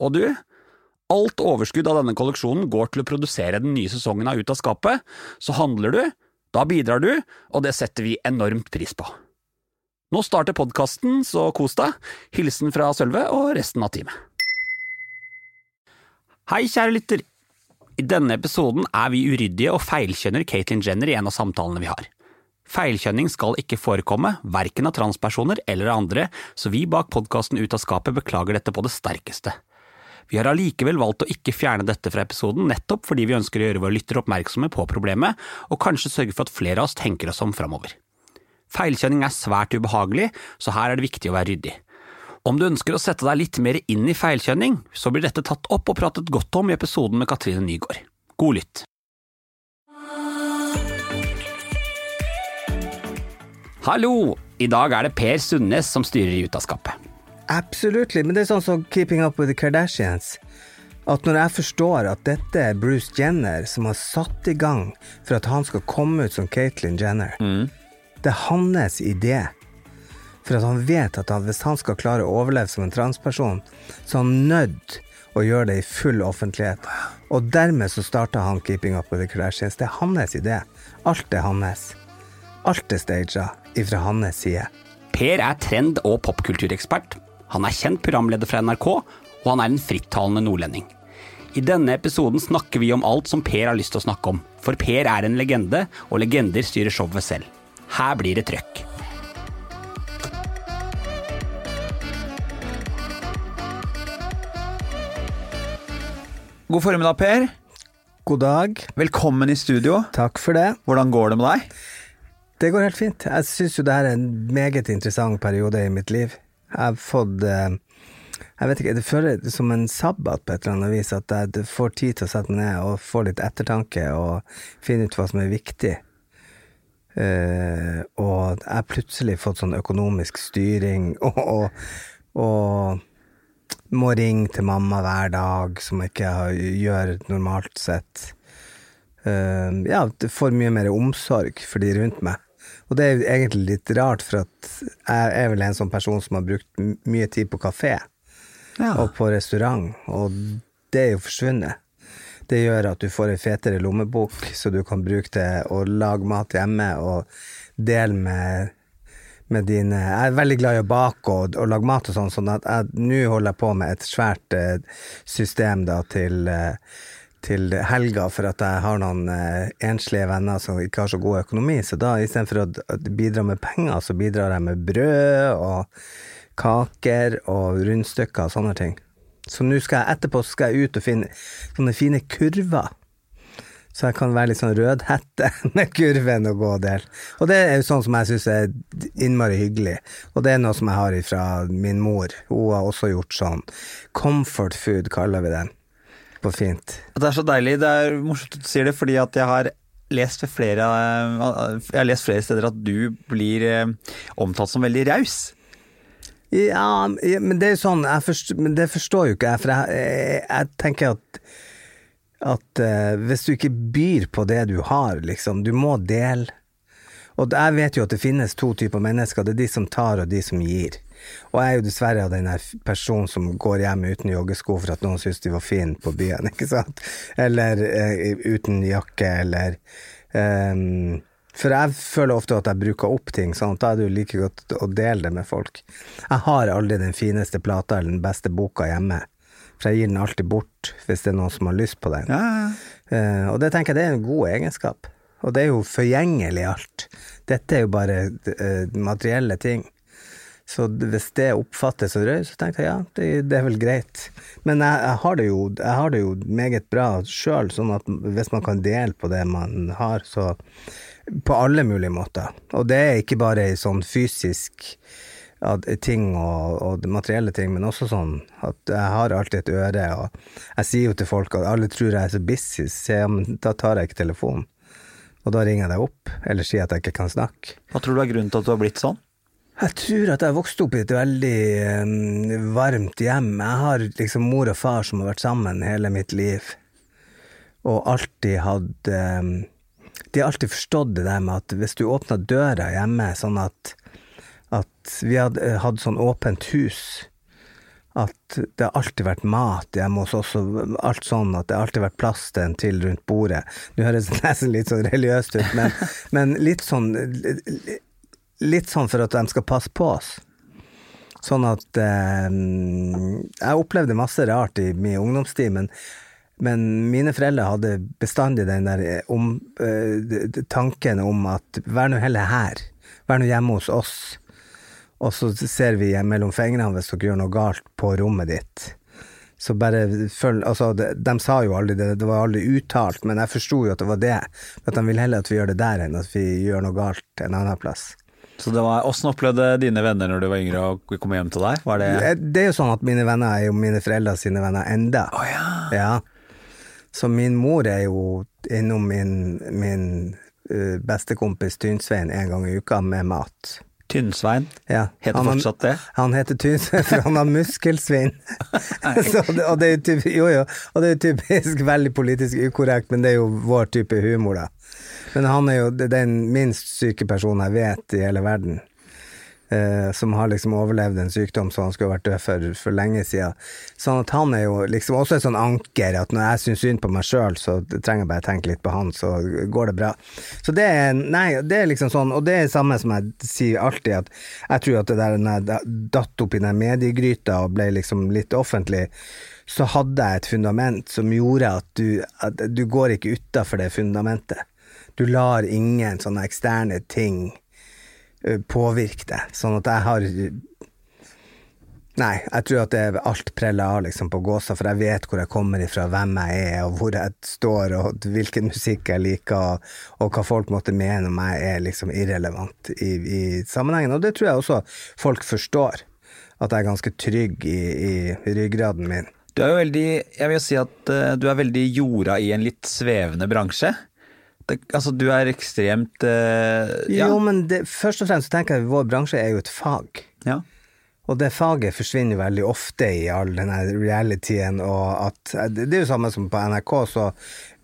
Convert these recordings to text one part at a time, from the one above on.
Og du, alt overskudd av denne kolleksjonen går til å produsere den nye sesongen av Ut av skapet, så handler du, da bidrar du, og det setter vi enormt pris på. Nå starter podkasten, så kos deg. Hilsen fra Sølve og resten av teamet. Hei, kjære lytter. I denne episoden er vi uryddige og feilkjønner Caitlyn Jenner i en av samtalene vi har. Feilkjønning skal ikke forekomme, verken av transpersoner eller av andre, så vi bak podkasten Ut av skapet beklager dette på det sterkeste. Vi har allikevel valgt å ikke fjerne dette fra episoden, nettopp fordi vi ønsker å gjøre våre lyttere oppmerksomme på problemet, og kanskje sørge for at flere av oss tenker oss om framover. Feilkjønning er svært ubehagelig, så her er det viktig å være ryddig. Om du ønsker å sette deg litt mer inn i feilkjønning, så blir dette tatt opp og pratet godt om i episoden med Katrine Nygaard. God lytt. Hallo! I dag er det Per Sundnes som styrer i Utaskapet. Absolutt, men det er sånn som Keeping Up With The Kardashians. At når jeg forstår at dette er Bruce Jenner som har satt i gang for at han skal komme ut som Caitlyn Jenner Det er hans idé. For at han vet at han, hvis han skal klare å overleve som en transperson, så er han nødt å gjøre det i full offentlighet. Og dermed så starta han Keeping Up With The Kardashians. Det er hans idé. Alt er hans. Alt er staged ifra hans side. Per er trend- og popkulturekspert. Han er kjent programleder fra NRK, og han er en frittalende nordlending. I denne episoden snakker vi om alt som Per har lyst til å snakke om, for Per er en legende, og legender styrer showet selv. Her blir det trøkk. God formiddag, Per. God dag. Velkommen i studio. Takk for det. Hvordan går det med deg? Det går helt fint. Jeg syns jo det her er en meget interessant periode i mitt liv. Jeg har fått eh, Jeg vet ikke, det føles som en sabbat på et eller annet vis, at jeg får tid til å sette meg ned og få litt ettertanke og finne ut hva som er viktig. Uh, og jeg har plutselig fått sånn økonomisk styring og, og, og må ringe til mamma hver dag, som jeg ikke gjør normalt sett. Uh, ja, får mye mer omsorg for de rundt meg. Og det er egentlig litt rart, for at jeg er vel en sånn person som har brukt mye tid på kafé Ja. og på restaurant, og det er jo forsvunnet. Det gjør at du får ei fetere lommebok, så du kan bruke det og lage mat hjemme og dele med, med dine Jeg er veldig glad i å bake og, og lage mat og sånn, sånn at nå holder jeg på med et svært eh, system da til eh, til helga for at jeg har noen eh, enslige venner som ikke har så god økonomi, så da istedenfor å bidra med penger, så bidrar jeg med brød og kaker og rundstykker og sånne ting. Så nå skal jeg etterpå skal jeg ut og finne sånne fine kurver. Så jeg kan være litt sånn rødhette med kurven og gå og dele. Og det er jo sånn som jeg syns er innmari hyggelig. Og det er noe som jeg har ifra min mor. Hun har også gjort sånn. Comfort food kaller vi den. På fint. Det er så deilig. Det er morsomt at du sier det, fordi at jeg har lest flere, jeg har lest flere steder at du blir eh, omtalt som veldig raus. Ja, men det er jo sånn forstår, Men det forstår jo ikke jeg, for jeg, jeg, jeg tenker at at uh, hvis du ikke byr på det du har, liksom, du må dele. Og jeg vet jo at det finnes to typer mennesker, det er de som tar og de som gir. Og jeg er jo dessverre av den personen som går hjem uten joggesko for at noen syns de var fine på byen, ikke sant? Eller uh, uten jakke, eller um, For jeg føler ofte at jeg bruker opp ting, sånn at da er det jo like godt å dele det med folk. Jeg har aldri den fineste plata eller den beste boka hjemme, for jeg gir den alltid bort hvis det er noen som har lyst på den. Ja. Eh, og det tenker jeg det er en god egenskap. Og det er jo forgjengelig alt. Dette er jo bare uh, materielle ting. Så hvis det oppfattes som røy, så tenkte jeg ja, det, det er vel greit. Men jeg, jeg, har jo, jeg har det jo meget bra sjøl, sånn at hvis man kan dele på det man har, så På alle mulige måter. Og det er ikke bare ei sånn fysisk ting og, og materielle ting, men også sånn at jeg har alltid et øre, og jeg sier jo til folk at alle tror jeg er så busy, så ja, men da tar jeg ikke telefonen. Og da ringer jeg deg opp, eller sier at jeg ikke kan snakke. Hva tror du er grunnen til at du har blitt sånn? Jeg tror at jeg vokste opp i et veldig um, varmt hjem. Jeg har liksom mor og far som har vært sammen hele mitt liv, og alltid hatt um, De har alltid forstått det der med at hvis du åpna døra hjemme sånn at, at vi hadde eh, hatt sånn åpent hus at det har alltid vært mat hjemme hos oss, og alt sånn at det har alltid vært plass til en til rundt bordet. Nå høres det nesten litt sånn religiøst ut, men, men litt sånn Litt sånn for at de skal passe på oss. Sånn at eh, Jeg opplevde masse rart i min ungdomstid, men, men mine foreldre hadde bestandig den der eh, om, eh, tanken om at vær nå heller her. Vær nå hjemme hos oss. Og så ser vi mellom fingrene hvis dere gjør noe galt på rommet ditt. Så bare følg Altså, de, de sa jo aldri det, det var aldri uttalt, men jeg forsto jo at det var det. At de vil heller at vi gjør det der, enn at vi gjør noe galt en annen plass. Så det var, Åssen opplevde dine venner når du var yngre og kom hjem til deg? Var det Det, er jo sånn at mine venner er jo mine foreldre sine venner enda. Oh, ja. Ja. Så min mor er jo innom min, min bestekompis Tynsvein en gang i uka med mat. Tynnsvein? Ja. Heter Han fortsatt det? Han heter Tynsvein, for han har muskelsvinn. Så og, det er jo jo, jo, og det er typisk veldig politisk ukorrekt, men det er jo vår type humor, da. Men han er jo den minst syke personen jeg vet i hele verden. Eh, som har liksom overlevd en sykdom som han skulle vært død for for lenge siden. Sånn at han er jo liksom også et sånn anker, at når jeg syns synd på meg sjøl, så trenger jeg bare tenke litt på han, så går det bra. Så det er Nei, det er liksom sånn, og det er det samme som jeg sier alltid, at jeg tror at det der når jeg datt opp i den mediegryta og ble liksom litt offentlig, så hadde jeg et fundament som gjorde at du, at du går ikke utafor det fundamentet. Du lar ingen sånne eksterne ting påvirke deg. Sånn at jeg har Nei, jeg tror at det er alt preller av liksom på gåsa, for jeg vet hvor jeg kommer ifra, hvem jeg er, og hvor jeg står, og hvilken musikk jeg liker, og, og hva folk måtte mene om meg, er liksom irrelevant i, i sammenhengen. Og det tror jeg også folk forstår, at jeg er ganske trygg i, i ryggraden min. Du er jo veldig Jeg vil si at uh, du er veldig jorda i en litt svevende bransje. Det, altså, du er ekstremt eh, ja. Jo, men det, først og fremst tenker jeg at vår bransje er jo et fag. ja. Og det faget forsvinner veldig ofte i all denne realityen, og at Det er jo samme som på NRK, så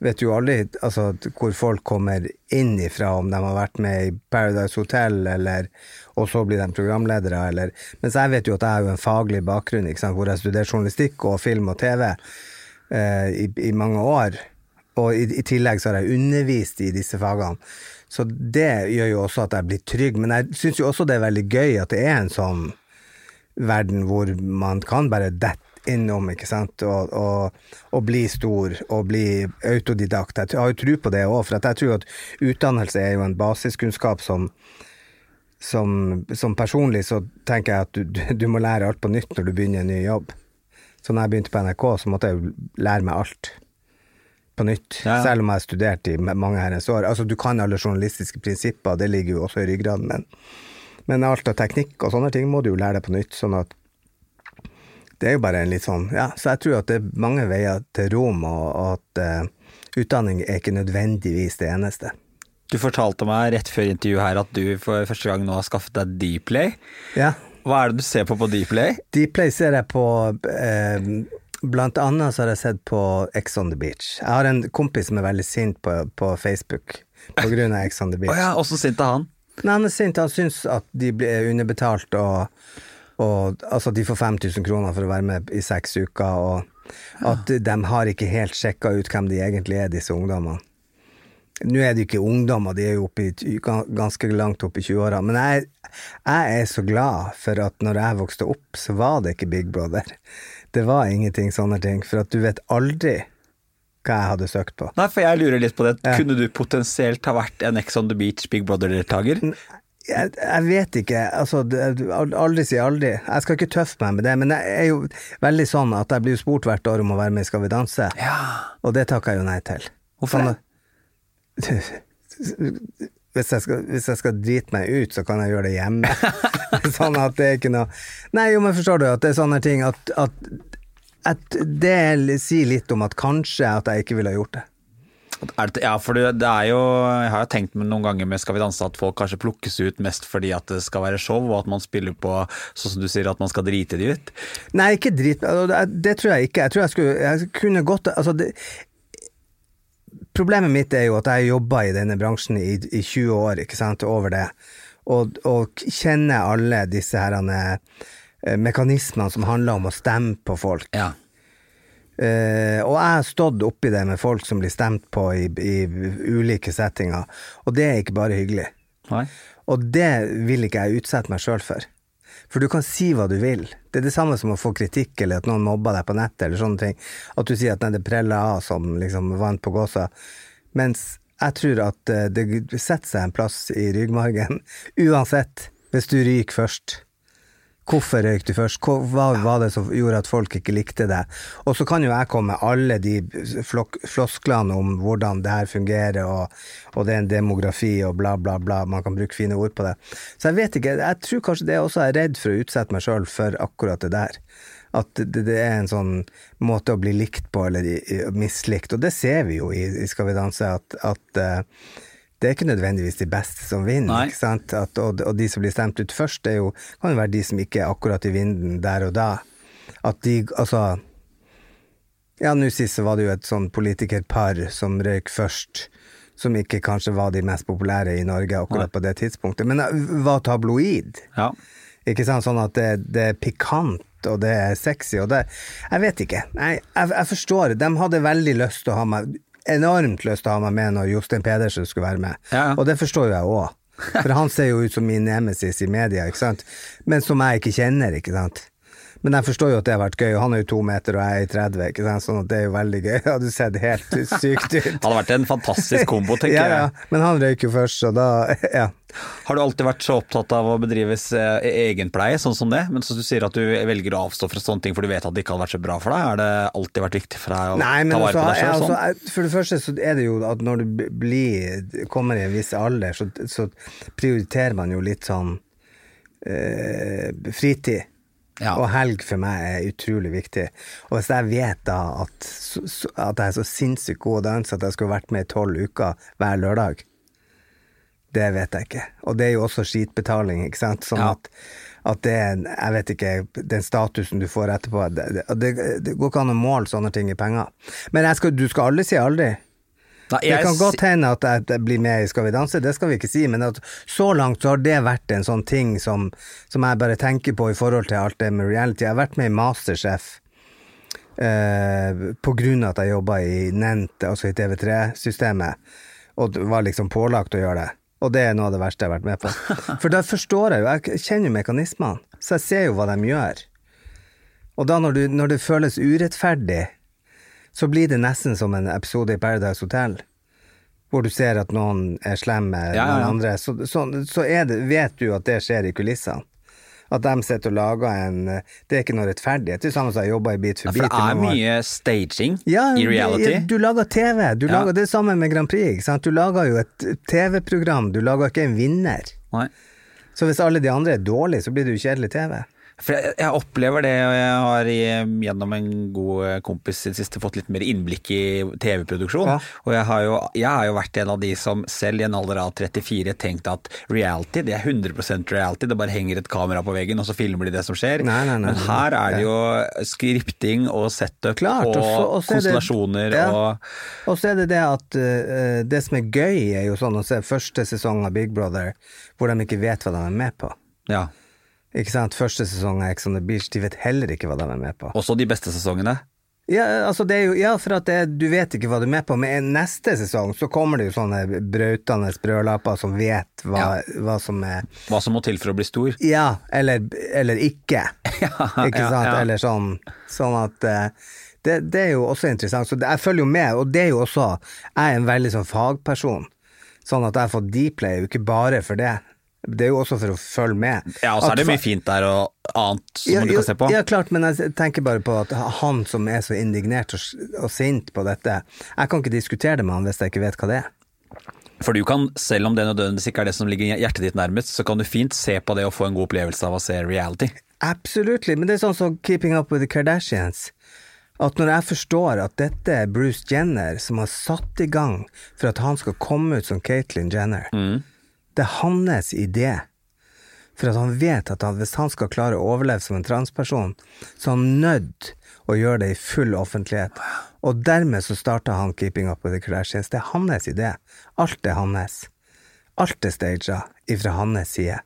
vet du jo aldri altså, hvor folk kommer inn ifra, om de har vært med i Paradise Hotel, eller og så blir de programledere, eller Mens jeg vet jo at jeg har jo en faglig bakgrunn, hvor jeg studerer journalistikk og film og TV eh, i, i mange år. Og i, i tillegg så har jeg undervist i disse fagene. Så det gjør jo også at jeg blir trygg. Men jeg syns jo også det er veldig gøy at det er en sånn verden hvor man kan bare dette innom, ikke sant, og, og, og bli stor og bli autodidakt. Jeg har jo tro på det òg, for jeg tror at utdannelse er jo en basiskunnskap som som, som personlig så tenker jeg at du, du, må lære alt på nytt når du begynner en ny jobb. Så når jeg begynte på NRK, så måtte jeg jo lære meg alt på nytt. Ja. Selv om jeg har studert i mange herrens år. Altså, du kan alle journalistiske prinsipper, det ligger jo også i ryggraden, men, men alt av teknikk og sånne ting må du jo lære deg på nytt. sånn at det er jo bare en litt sånn Ja, så jeg tror at det er mange veier til Rom, og, at uh, utdanning er ikke nødvendigvis det eneste. Du fortalte meg rett før intervjuet her at du for første gang nå har skaffet deg Dplay. Ja. Hva er det du ser på på Dplay? Dplay ser jeg på eh, Blant annet så har jeg sett på Ex on the Beach. Jeg har en kompis som er veldig sint på, på Facebook på grunn av Ex on the Beach. Beach. ja, åssen sint er han? Nei, han er sint. Han syns at de blir underbetalt, og, og altså de får 5000 kroner for å være med i seks uker, og at de har ikke helt sjekka ut hvem de egentlig er, disse ungdommene. Nå er det ikke ungdommer, de er jo i, ganske langt opp i 20-åra, men jeg, jeg er så glad for at når jeg vokste opp, så var det ikke Big Brother. Det var ingenting sånne ting, for at du vet aldri hva jeg hadde søkt på. Nei, for jeg lurer litt på det. Ja. Kunne du potensielt ha vært en Ex on the Beach Big Brother-deltaker? Jeg, jeg vet ikke, altså aldri si aldri. Jeg skal ikke tøffe meg med det, men jeg er jo veldig sånn at jeg blir spurt hvert år om å være med i Skal vi danse, Ja. og det takker jeg jo nei til. Hvorfor Sånn at- Hvis jeg, skal, hvis jeg skal drite meg ut, så kan jeg gjøre det hjemme. sånn at det er ikke noe Nei, jo, men forstår du at det er sånne ting at, at, at Det sier litt om at kanskje at jeg ikke ville ha gjort det. Det, ja, for det, det er jo Jeg har jo tenkt noen ganger med Skal vi danse at folk kanskje plukkes ut mest fordi at det skal være show, og at man spiller på sånn som du sier, at man skal drite de ut. Nei, ikke drite altså, det, det tror jeg ikke. Jeg tror jeg skulle Jeg kunne godt altså det, Problemet mitt er jo at jeg har jobba i denne bransjen i, i 20 år, ikke sant, over det, og, og kjenner alle disse her eh, mekanismene som handler om å stemme på folk. Ja. Uh, og jeg har stått oppi det med folk som blir stemt på i, i ulike settinger, og det er ikke bare hyggelig. Nei. Og det vil ikke jeg utsette meg sjøl for. For du kan si hva du vil. Det er det samme som å få kritikk, eller at noen mobber deg på nettet, eller sånne ting. At du sier at nei, det preller av som liksom vant på gåsa. Mens jeg tror at eh, det setter seg en plass i ryggmargen, uansett, hvis du ryker først. Hvorfor røyk du først? Hva var det som gjorde at folk ikke likte det? Og så kan jo jeg komme med alle de flosklene om hvordan det her fungerer, og, og det er en demografi og bla, bla, bla. Man kan bruke fine ord på det. Så jeg vet ikke. Jeg tror kanskje det også er redd for å utsette meg sjøl for akkurat det der. At det, det er en sånn måte å bli likt på, eller mislikt. Og det ser vi jo i, i Skal vi danse, at, at eh, det er ikke nødvendigvis de beste som vinner. At, og, og de som blir stemt ut først, jo, kan jo være de som ikke er akkurat i vinden der og da. At de, altså Ja, nå sist var det jo et sånn politikerpar som røyk først, som ikke kanskje var de mest populære i Norge akkurat på det tidspunktet, men det var tabloid. Ja. Ikke sant? Sånn at det, det er pikant, og det er sexy, og det Jeg vet ikke. Nei, jeg, jeg forstår. De hadde veldig lyst til å ha meg Enormt lyst til å ha meg med når Jostein Pedersen skulle være med. Ja. Og det forstår jo jeg òg. For han ser jo ut som min nemesis i media, ikke sant. Men som jeg ikke kjenner, ikke sant. Men jeg forstår jo at det har vært gøy, og han er jo to meter og jeg er i 30, ikke sant? sånn at det er jo veldig gøy. Det hadde sett helt sykt ut. Hadde vært en fantastisk kombo, tenker ja, ja. jeg. Men han røyker jo først, så da Ja. Har du alltid vært så opptatt av å bedrives eh, egenpleie, sånn som det? Men så du sier at du velger å avstå fra sånne ting for du vet at det ikke hadde vært så bra for deg. Har det alltid vært viktig for deg å Nei, ta vare altså, på deg sjøl sånn? For det første så er det jo at når du blir, kommer i en viss alder, så, så prioriterer man jo litt sånn eh, fritid. Ja. Og helg for meg er utrolig viktig. Og hvis jeg vet da at, at jeg er så sinnssykt god å danse at jeg skulle vært med i tolv uker hver lørdag, det vet jeg ikke. Og det er jo også skitbetaling, ikke sant. Sånn Ja. at, at det er, jeg vet ikke, den statusen du får etterpå Det, det, det, går ikke an å måle sånne ting i penger. Men skal, du skal aldri si aldri. Nei, Det kan godt hende at jeg jeg blir med i Skal vi danse, det skal vi ikke si, men at så langt så har det vært en sånn ting som, som jeg bare tenker på i forhold til alt det med reality. Jeg har vært med i Masterchef eh, på grunn av at jeg jobba i Nent, altså i TV3-systemet, og var liksom pålagt å gjøre det. Og det er noe av det verste jeg har vært med på. For da forstår jeg jo, jeg kjenner jo mekanismene, så jeg ser jo hva de gjør. Og da når, du, når det føles urettferdig, så blir det nesten som en episode i Paradise Hotel. Hvor du ser at noen er slemme med Ja, ja, noen andre. Så, så, så det, vet du at det skjer i kulissene. At de sitter og lager en Det er ikke noe rettferdighet. Det er samme som jeg jobba i Beat for Ja, bit. for det er mye staging Ja, i reality. Du lager TV. Du lager det samme med Grand Prix. Sant? Du lager jo et TV-program, du lager ikke en vinner. Nei. Så hvis alle de andre er dårlige, så blir det jo kjedelig TV. For jeg, jeg opplever det, og jeg har gjennom en god kompis i det siste fått litt mer innblikk i TV-produksjon. Ja. Og jeg har, jo, jeg har jo vært en av de som selv i en alder av 34 tenkte at reality, det er 100% reality. Det bare henger et kamera på veggen, og så filmer de det som skjer. Nei, nei, nei, Men her er det jo skripting og setup Klart, og, også, så- og så er det- ja. og Og så er det det at uh, det som er gøy, er jo sånn å se første sesong av Big Brother, hvor de ikke vet hva de er med på. Ja. Ikke sant? Første sesong av Ex on the Beach, de vet heller ikke hva de er med på. Også de beste sesongene. Ja, altså det er jo, ja, for at det, du vet ikke hva du er med på. Men neste sesong så kommer det jo sånne brautende brødlapper som vet hva, hva som er Hva som må til for å bli stor. Ja, eller, eller ikke. ikke ja, sant? ja. Eller sånn. Sånn at eh, det, det er jo også interessant. Så det, jeg følger jo med, og det er jo også Jeg er en veldig sånn fagperson. Sånn at jeg har fått Dplay, play, jo ikke bare for det. Det er jo også for å følge med. Ja, og så er det mye fint der og annet som ja, du kan se på. Ja, klart, men jeg tenker bare på at han som er så indignert og, og sint på dette Jeg kan ikke diskutere det med han hvis jeg ikke vet hva det er. For du kan, selv om det nødvendigvis ikke er det som ligger hjertet ditt nærmest, så kan du fint se på det og få en god opplevelse av å se reality. Absolutt, men det er sånn som Keeping Up With The Kardashians. At når jeg forstår at dette er Bruce Jenner som har satt i gang for at han skal komme ut som Caitlyn Jenner, det er hans idé. For at han vet at han, hvis han skal klare å overleve som en transperson, så er han nødt å gjøre det i full offentlighet. Og dermed så starta han Keeping Up With The Kardashians. Det er hans idé. Alt er hans. Alt er staged ifra hans side.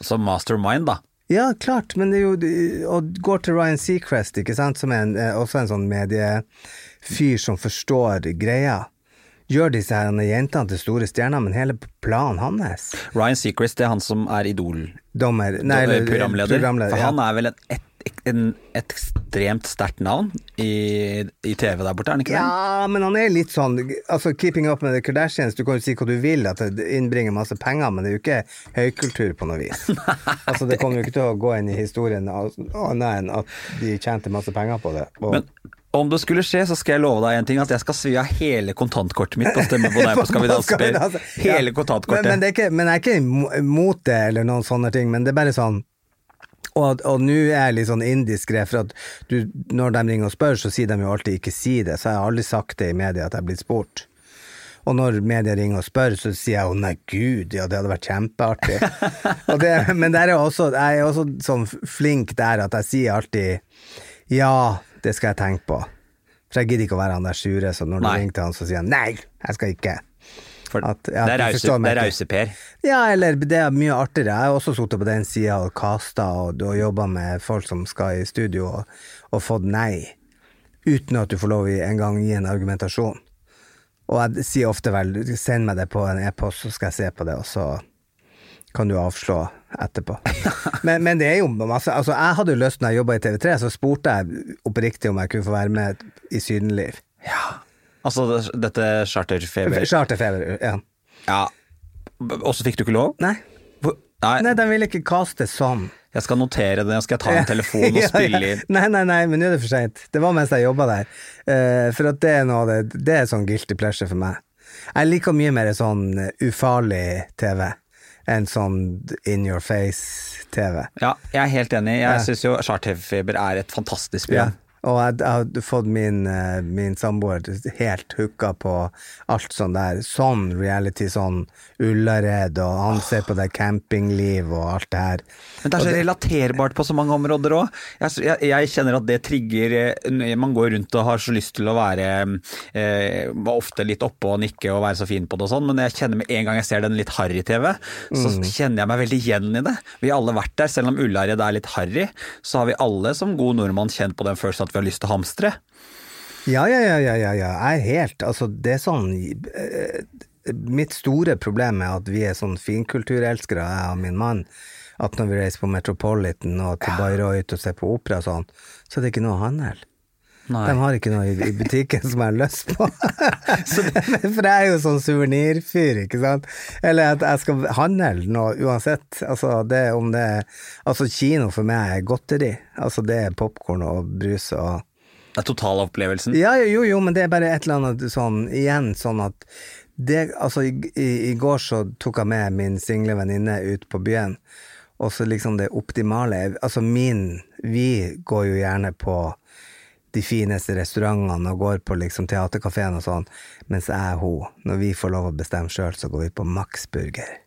Som mastermind, da. Ja, klart, men det er jo Og går til Ryan Seacrest, ikke sant, som er en, eh, også en sånn mediefyr som forstår greia. Gjør disse her jentene til store stjerner, men hele planen hans Ryan Seacrest, det er han som er Idol. Dommer Nei, eller programleder. programleder For han er vel et, et, en, ekstremt sterkt navn i, i TV der borte, er han ikke det? Ja, men han er litt sånn Altså, Keeping Up med The Kardashians, du kan jo si hva du vil, at det innbringer masse penger, men det er jo ikke høykultur på noe vis. altså, det kommer jo ikke til å gå inn i historien annet enn at de tjente masse penger på det. Og, Men om det skulle skje, så skal jeg love deg en ting, at jeg skal svi av hele kontantkortet mitt på stemme på deg på Skal vi danse. Per. Hele kontantkortet. Men, men, det er ikke, men jeg er ikke imot det, eller noen sånne ting, men det er bare sånn og, og nå er jeg litt sånn indiskré, for at du, når de ringer og spør, så sier de jo alltid 'ikke si det', så jeg har aldri sagt det i media at jeg er blitt spurt. Og når media ringer og spør, så sier jeg 'å nei, gud, ja, det hadde vært kjempeartig'. det, men der er også, jeg er også sånn flink der at jeg sier alltid 'ja, det skal jeg tenke på'. For jeg gidder ikke å være han der sure, så når du Nei. ringer til han, så sier han 'nei, jeg skal ikke'. For At- ja, det er er rause-Per. Ja, eller det er mye artigere. Jeg har også sittet på den sida og kasta og, og jobba med folk som skal i studio, og, og fått nei. Uten at du får lov å en gang gi en argumentasjon. Og jeg sier ofte vel send meg det på en e-post, så skal jeg se på det, og så kan du avslå etterpå. Men, men det er jo masse Altså, jeg hadde jo lyst når jeg jobba i TV3, så spurte jeg oppriktig om jeg kunne få være med i Sydenliv. Ja. Altså dette charterfeber Charterfeber, ja. Ja. Og så fikk du ikke lov? Nei. Nei, Nei, de ville ikke kaste sånn. jeg skal notere det, skal jeg ta en telefon og spille inn. Nei, nei, nei, men nå er det for seint. Det var mens jeg jobba der. Uh, for at det er noe av det Det er sånn guilty pleasure for meg. Jeg liker mye mer sånn eh, ufarlig TV enn sånn in your face-TV. Ja, jeg er helt enig. Ja. Jeg syns jo Charterfeber er et fantastisk Ja. program. Og jeg, jeg har fått min, eh, min samboer helt hooka på alt sånn der. Sånn reality, sånn Ullared, og han ser på det campingliv og alt det her. Men det er så relaterbart på så mange områder òg. Jeg, jeg, jeg kjenner at det trigger eh, Man går rundt og har så lyst til å være eh, ofte litt oppe og nikke og være så fin på det og sånn, men jeg kjenner med en gang jeg ser den litt harry-TV, så Mm. kjenner jeg meg veldig igjen i det. Vi har alle vært der, selv om Ullared er litt harry, så har vi alle som god nordmann kjent på den følelsen at vi har lyst til å hamstre. Ja, ja, ja, ja, ja. Jeg er helt Altså, det er sånn eh, Mitt store problem er at vi er sånn finkulturelskere, jeg og min mann. At når vi reiser på Metropolitan og til Bayreuth og ser på opera og sånn, så er det ikke noe handel. Nei. De har ikke noe i, i butikken som jeg har lyst på. For jeg er jo sånn suvenirfyr, ikke sant. Eller at jeg skal handle noe uansett. Altså, det, om det, altså kino for meg er godteri. Altså det er popkorn og brus og Det er totalopplevelsen. ja, jo, jo, men det er bare et eller annet sånn, igjen sånn at det, altså i, i, i går så tok jeg med min single venninne ut på byen, og så liksom det optimale, altså min, vi går jo gjerne på de fineste restaurantene og går på liksom teaterkafeen og sånn, mens jeg og hun, når vi får lov å bestemme sjøl, så går vi på Max Burger.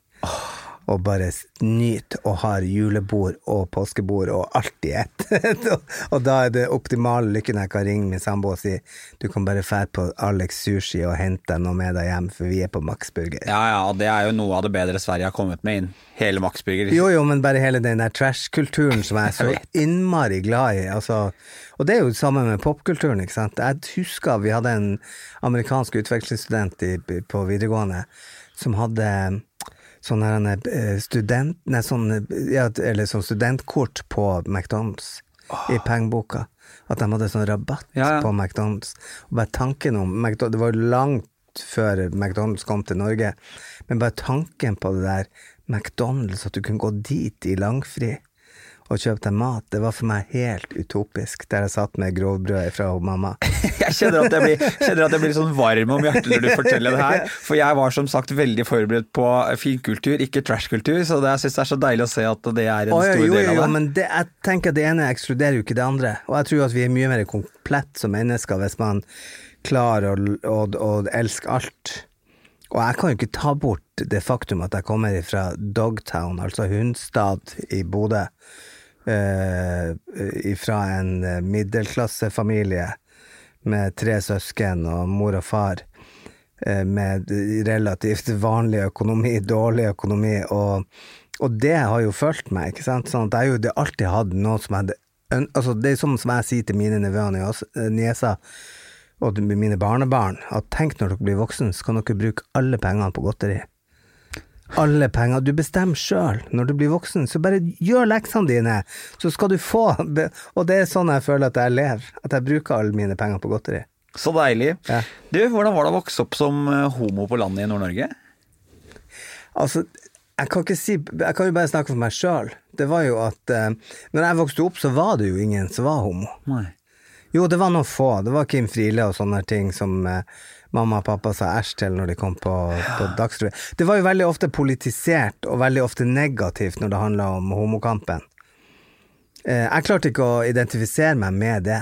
Og bare nyter og har julebord og påskebord og alt i ett. og, og da er det optimale lykken jeg kan ringe min samboer og si du kan bare fære på Alex Sushi og hente noe med deg hjem, for vi er på Max Burger. Ja, ja, det er jo noe av det bedre Sverige har kommet med inn. Hele Max Burger. Jo, jo, men bare hele den der trash-kulturen som jeg er så innmari glad i. Altså, og det er jo det samme med popkulturen, ikke sant. Jeg husker vi hadde en amerikansk utvekslingsstudent på videregående som hadde sånn her eh, student... Nei, sånn, ja, eller sånn studentkort på McDonald's i pengeboka. At de hadde sånn rabatt Ja, ja. på McDonald's. Og bare tanken om McDonald's, Det var jo langt før McDonald's kom til Norge, men bare tanken på det der McDonald's, at du kunne gå dit i langfri og kjøpte mat, det var for meg helt utopisk, der jeg satt med grovbrød fra mamma. Jeg kjenner at jeg blir, kjenner at jeg blir sånn varm om hjertet når du forteller det her. For jeg var som sagt veldig forberedt på finkultur, ikke trashkultur. Så det, jeg syns det er så deilig å se at det er en Å, stor jo, jo, del av det. Jo, men det, jeg tenker at det ene ekskluderer jo ikke det andre. Og jeg tror at vi er mye mer komplett som mennesker hvis man klarer å, å, å elske alt. Og jeg kan jo ikke ta bort det faktum at jeg kommer fra Dogtown, altså Hundstad i Bodø. Eh, fra en eh, middelklassefamilie med tre søsken og mor og far. eh, Med relativt vanlig økonomi, dårlig økonomi, og, og det har jo fulgt meg, ikke sant. Sånn at jeg jo det alltid hatt noe som jeg Altså, det er sånn som jeg sier til mine nevøer og eh, nieser og mine barnebarn, at tenk når dere blir voksen, så kan dere bruke alle pengene på godteri. Alle penger. Du bestemmer sjøl. Når du blir voksen, så bare gjør leksene dine, så skal du få Og det er sånn jeg føler at jeg lever. At jeg bruker alle mine penger på godteri. Så deilig. Ja. Du, hvordan var det å vokse opp som eh, homo på landet i Nord-Norge? Altså, jeg kan ikke si Jeg kan jo bare snakke for meg sjøl. Det var jo at eh, når jeg vokste opp, så var det jo ingen som var homo. Nei. Jo, det var noen få. Det var Kim Friele og sånne ting som eh, mamma og pappa sa æsj til når de kom på, på Dagsrevyen. Det var jo veldig ofte politisert og veldig ofte negativt når det handla om homokampen. Eh, jeg klarte ikke å identifisere meg med det.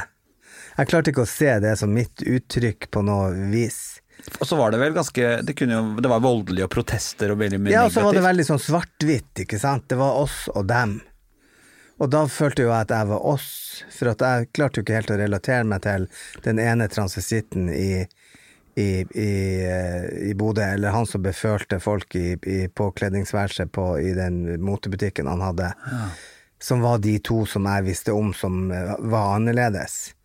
Jeg klarte ikke å se det som mitt uttrykk på noe vis. Og så var det vel ganske Det, jo, det var voldelige og protester og veldig mye Ja, og så var det veldig sånn svart-hvitt, ikke sant. Det var oss og dem. Og da følte jo jeg at jeg var oss, for jeg klarte jo ikke helt å relatere meg til den ene transisitten i, i, i, i Bodø, eller han som befølte folk i, i påkledningsværelset på, i den motebutikken han hadde, som var de to som jeg visste om som eh, var annerledes.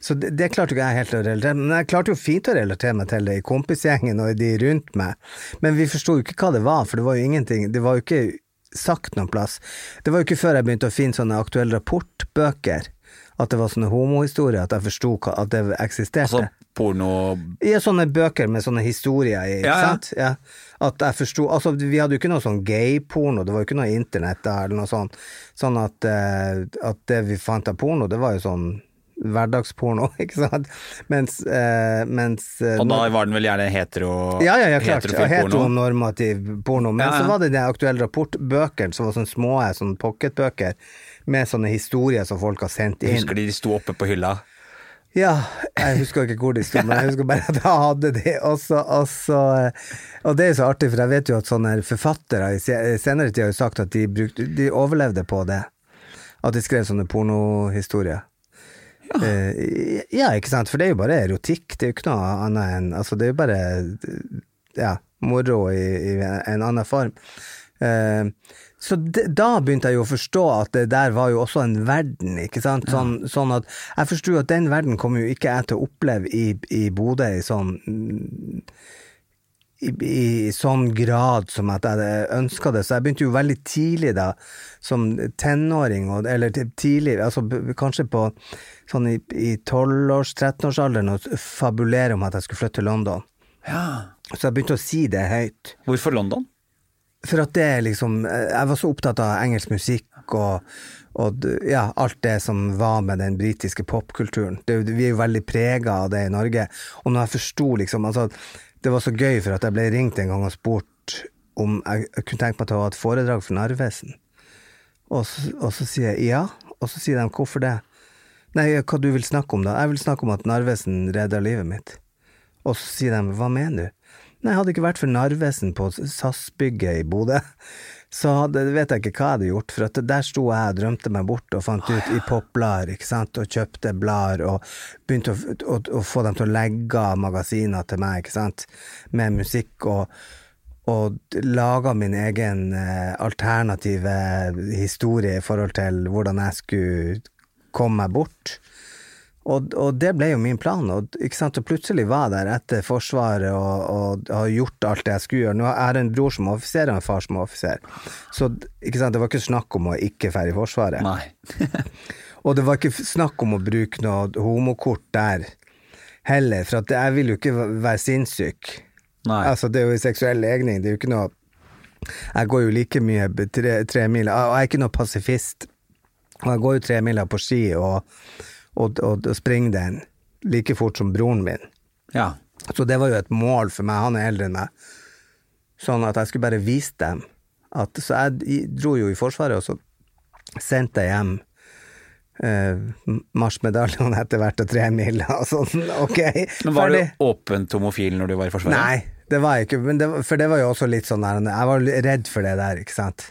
Så det, det klarte ikke jeg helt å relatere Men jeg klarte jo fint å relatere meg til det i kompisgjengen og de rundt meg. Men vi forsto jo ikke hva det var, for det var jo ingenting Det var jo ikke sagt noen plass. Det var jo ikke før jeg begynte å finne sånne aktuelle rapportbøker, at det var sånne homohistorier, at jeg forsto at det eksisterte. Altså porno Ja, sånne bøker med sånne historier i, ikke Ja, ja. sant? Ja. At jeg forsto Altså, vi hadde jo ikke noe sånn gay-porno, det var jo ikke noe internett der, eller noe sånt. Sånn at, eh, at det vi fant av porno, det var jo sånn hverdagsporno, ikke sant? Mens, eh, mens eh, Og da var den vel gjerne hetero... ja, ja, ja, klart. Heteronormativ porno. Men så var det den aktuelle rapportbøkene som var sånne små sånn pocketbøker med sånne historier som folk har sendt inn. husker de, de sto oppe på hylla. Ja, jeg husker ikke hvor de sto, men jeg husker bare at jeg hadde de. Også, også, og, det er så artig, for jeg vet jo at sånne forfattere i senere tid har jo sagt at de, brukte, de overlevde på det. At de skrev sånne pornohistorier. Eh, ja, ikke sant, for det er jo bare erotikk, det er jo ikke noe annet enn Altså, det er jo bare ja, moro i, i en annen form. Eh, så de, da begynte jeg jo å forstå at det der var jo også en verden, ikke sant. Sånn, sånn at jeg forsto at den verden kommer jo ikke jeg til å oppleve i, i Bodø i sånn i, i sånn grad som at jeg ønska det. Så jeg begynte jo veldig tidlig da, som tenåring, eller tidlig, altså kanskje på sånn i, 12-års, 13-årsalderen, å fabulere om at jeg skulle flytte til London. Ja. Så jeg begynte å si det høyt. Hvorfor London? For at det liksom Jeg var så opptatt av engelsk musikk og, og ja, alt det som var med den britiske popkulturen. Vi er jo veldig prega av det i Norge. Og når jeg forsto liksom altså, Det var så gøy, for at jeg ble ringt en gang og spurt om jeg, jeg kunne tenke meg til å ha et foredrag for Narvesen. Og og så sier jeg ja, og så sier de hvorfor det? Nei, hva du vil snakke om da? Jeg vil snakke om at Narvesen redda livet mitt. Og så sier de hva mener du? Nei, hadde det ikke vært for Narvesen på SAS-bygget i Bodø, så hadde, vet jeg ikke hva jeg hadde gjort, for der sto jeg og drømte meg bort og fant ut i popblader, ikke sant, og kjøpte blader og begynte å, å, å få dem til å legge av magasiner til meg, ikke sant, med musikk og og laga min egen eh, alternative historie i forhold til hvordan jeg skulle komme meg bort. Og, og det ble jo min plan, og, og plutselig var jeg der etter Forsvaret og, og har gjort alt det jeg skulle gjøre. Nå er jeg en bror som er offiser og en far som er offiser, så det var ikke snakk om å ikke dra i Forsvaret. Nei. Og det var ikke snakk om å bruke noe homokort der heller, for jeg vil jo ikke være sinnssyk. Nei. Altså, det er jo seksuell legning, det er jo ikke noe Jeg går jo like mye tre, tre mil, og jeg er ikke noe pasifist. Og jeg går jo tre miler på ski og, og, og, og springe den like fort som broren min. Ja. Så det var jo et mål for meg, han er eldre enn meg. Sånn at jeg skulle bare vise dem at Så jeg dro jo i Forsvaret, og så sendte jeg hjem eh, marsjmedaljene etter hvert og tre mil, og sånn, ok, Men var du åpent homofil når du var i Forsvaret? Nei, det var jeg ikke, men det, for det var jo også litt sånn der, jeg var redd for det der, ikke sant.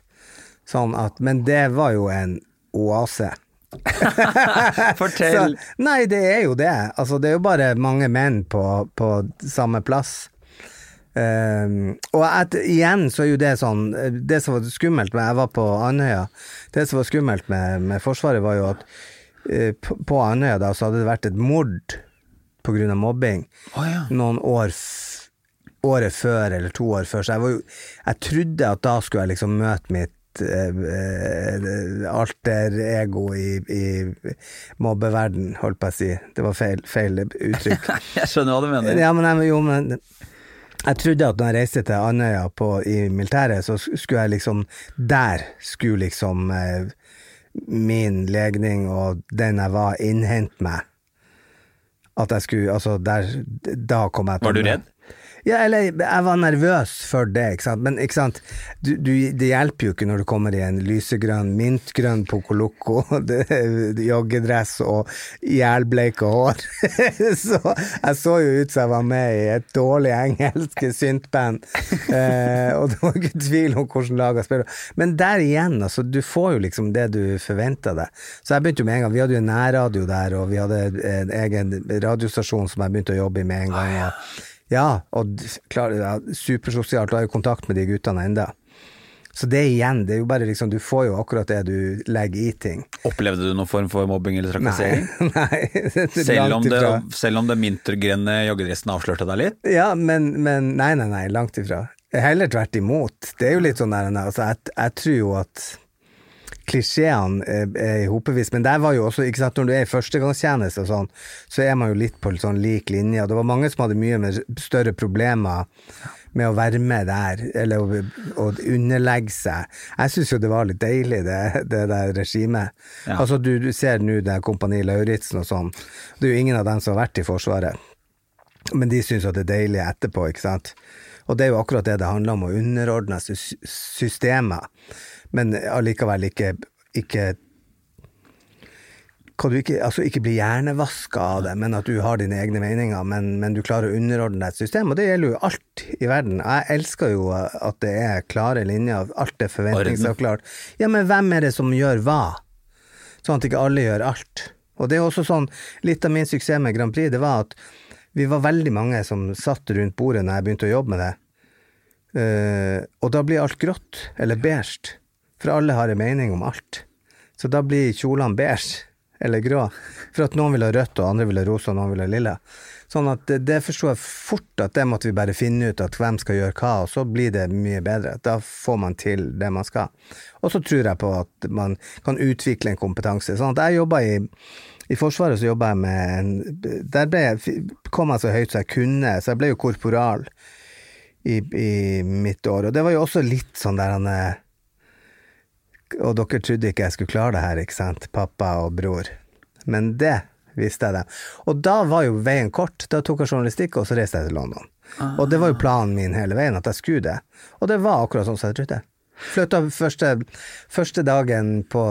Sånn at, men det var jo en oase. Fortell. Så, nei, det er jo det. Altså, det er jo bare mange menn på, på samme plass. Um, og at, igjen så er jo det sånn Det som var skummelt med Jeg var på Andøya. Det som var skummelt med, med Forsvaret, var jo at eh, på, Andøya da så hadde det vært et mord av mobbing oh, ja. noen år året før eller to år før, så jeg var jo Jeg trodde at da skulle jeg liksom møte mitt eh, eh, alter ego i, i mobbeverden, holdt på å si. Det var feil, feil uttrykk. Jeg skjønner hva du mener. Ja, men, jo, men jeg trodde at når jeg reiste til Andøya på, i militæret, så skulle jeg liksom Der skulle liksom eh, min legning og den jeg var, innhente meg. At jeg skulle Altså, der Da kom jeg til Var du redd? Ja, eller jeg var nervøs for det, ikke sant. Men ikke sant? Du, du, det hjelper jo ikke når du kommer i en lysegrønn, mintgrønn Poco Loco, joggedress og jælbleika hår. så jeg så jo ut som jeg var med i et dårlig engelsk syntband. Eh, og det var ikke tvil om hvilket lag jeg spiller. Men der igjen, altså, du får jo liksom det du forventa deg. Så jeg begynte jo med en gang. Vi hadde jo nærradio der, og vi hadde en egen radiostasjon som jeg begynte å jobbe i med en gang. Og, ja, og d- klar, ja, supersosialt, du har jo kontakt med de guttene enda. Så det igjen, det er jo bare liksom, du får jo akkurat det du legger i ting. Opplevde du noen form for mobbing eller trakassering? nei. er Selv om, det, selv om det mintergrønne joggedressen avslørte deg litt? Ja, men, men nei, nei, nei, langt ifra. Heller tvert imot. Det er jo litt sånn der, altså, jeg, jeg tror jo at klisjeene er, er hopevis, men der var jo også, ikke sant, når du er i førstegangstjeneste og sånn, så er man jo litt på sånn lik linje, og det var mange som hadde mye med større problemer med å være med der, eller å, å underlegge seg. Jeg syns jo det var litt deilig, det, det der regimet. Ja. Altså, du, du ser nå det er Kompani Lauritzen og sånn, det er jo ingen av dem som har vært i Forsvaret. Men de syns at det er deilig etterpå, ikke sant. Og det er jo akkurat det det handler om, å underordne systemet systemer, men allikevel ikke, ikke kan du ikke, altså ikke bli hjernevaska av det, men at du har dine egne meninger, men, men du klarer å underordne deg et system. Og det gjelder jo alt i verden. Jeg elsker jo at det er klare linjer, alt er forventningsavklart. Ja, men hvem er det som gjør hva? Sånn at ikke alle gjør alt. Og det er også sånn, litt av min suksess med Grand Prix, det var at vi var veldig mange som satt rundt bordet når jeg begynte å jobbe med det. uh, og da blir alt grått, eller beige, for alle har en mening om alt. Så da blir kjolene beige, eller grå, for at noen vil ha rødt, og andre vil ha rosa, og noen vil ha lilla. Sånn at det, det forsto jeg fort at det måtte vi bare finne ut, at hvem skal gjøre hva, og så blir det mye bedre. Da får man til det man skal. Og så tror jeg på at man kan utvikle en kompetanse. Sånn at jeg jobba i i Forsvaret så jobba jeg med en Der jeg, kom jeg så høyt som jeg kunne, så jeg ble jo korporal i, i mitt år. Og det var jo også litt sånn der han eh, Og dere trodde ikke jeg skulle klare det her, ikke sant? Pappa og bror. Men det visste jeg det. Og da var jo veien kort. Da tok jeg journalistikk, og så reiste jeg til London. Og det var jo planen min hele veien, at jeg skulle det. Og det var akkurat sånn som jeg trodde. Flytta første, første dagen på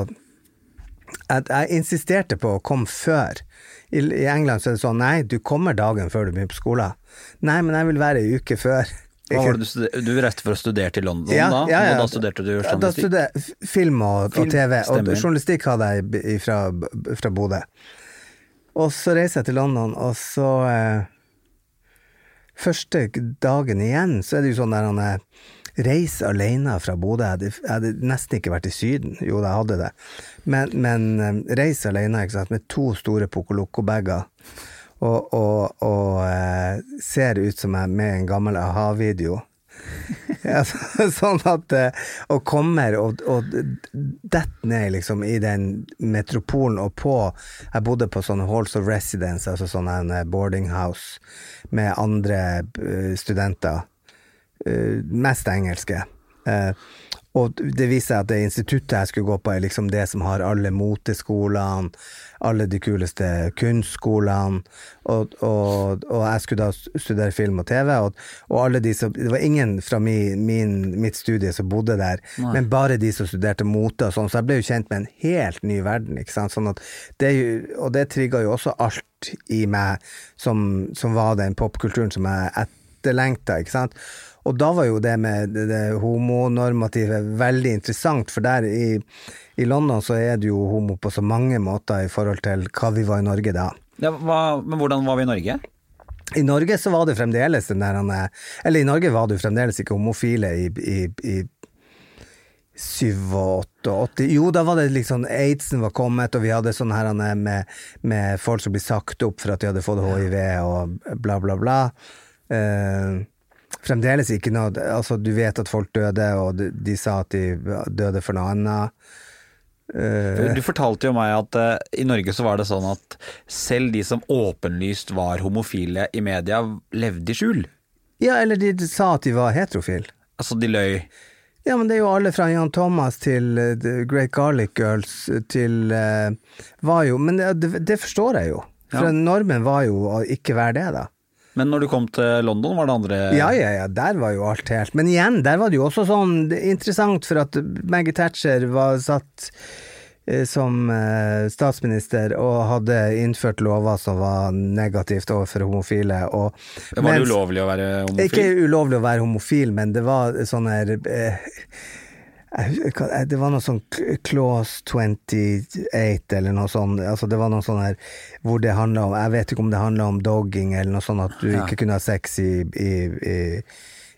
at jeg insisterte på å komme før. I, I England så er det sånn nei, du kommer dagen før du begynner på skolen. Nei, men jeg vil være ei uke før. Hva var det du, du reiste for å studere til London Ja, da, ja, ja. og da studerte du journalistikk? Da studerte film og, Film, og TV, og stemmer. journalistikk hadde jeg fra, fra Bodø. Og så reiser jeg til London, og så eh, Første dagen igjen, så er det jo sånn der han er Reis alene fra Bodø. Jeg hadde, nesten ikke vært i Syden. Jo, jeg hadde det. Men, men reise reis alene, ikke sant, med to store Pocolocco-bager. Og, og, og eh, ser ut som jeg med en gammel a-ha-video. Sånn at eh, Og kommer og, og detter ned liksom i den metropolen og på Jeg bodde på sånne halls of residence, altså sånn en eh, boarding house med andre studenter. mest engelske. Og det viser seg at det instituttet jeg skulle gå på, er liksom det som har alle moteskolene, alle de kuleste kunstskolene, og, og, og jeg skulle da studere film og TV, og, og alle de som Det var ingen fra min, min, mitt studie som bodde der, men bare de som studerte mote og sånn, så jeg ble jo kjent med en helt ny verden, ikke sant. Sånn at det, og det trigga jo også alt i meg som, som var den popkulturen som jeg etterlengta, ikke sant. Og da var jo det med det, det homonormative veldig interessant, for der i, i London så er det jo homo på så mange måter i forhold til hva vi var i Norge da. Ja, hva, men hvordan var vi i Norge? I Norge så var det fremdeles den der han er- Eller i Norge var det jo fremdeles ikke homofile i, i, i 87 Jo, da var det liksom Aidsen var kommet, og vi hadde sånn her han er med, med folk som blir sagt opp for at de hadde fått hiv og bla, bla, bla. Eh, fremdeles ikke noe Altså, du vet at folk døde, og de, de sa at de døde for noe annet. Eh, Du fortalte jo meg at uh, i Norge så var det sånn at selv de som åpenlyst var homofile i media, levde i skjul. ja, eller de sa at de var heterofile. Altså, de løy. Ja, men det er jo alle fra Jan Thomas til eh, The Great Garlic Girls til Var jo Men det, det, det forstår jeg jo. For Ja. normen var jo å ikke være det, da. Men når du kom til London, var det andre Ja, ja, ja, der var jo alt helt Men igjen, der var det jo også sånn er interessant, for at Maggie Thatcher var satt eh, som eh, statsminister og hadde innført lover som var negativt overfor homofile. Og, Var det mens- ulovlig å være homofil? Ikke ulovlig å være homofil, men det var sånn her eh, Det var noe sånn clause 28 eller noe sånt. Altså det var noe sånn her hvor det handla om Jeg vet ikke om det handla om dogging eller noe sånt, at du ikke kunne ha sex i, i, i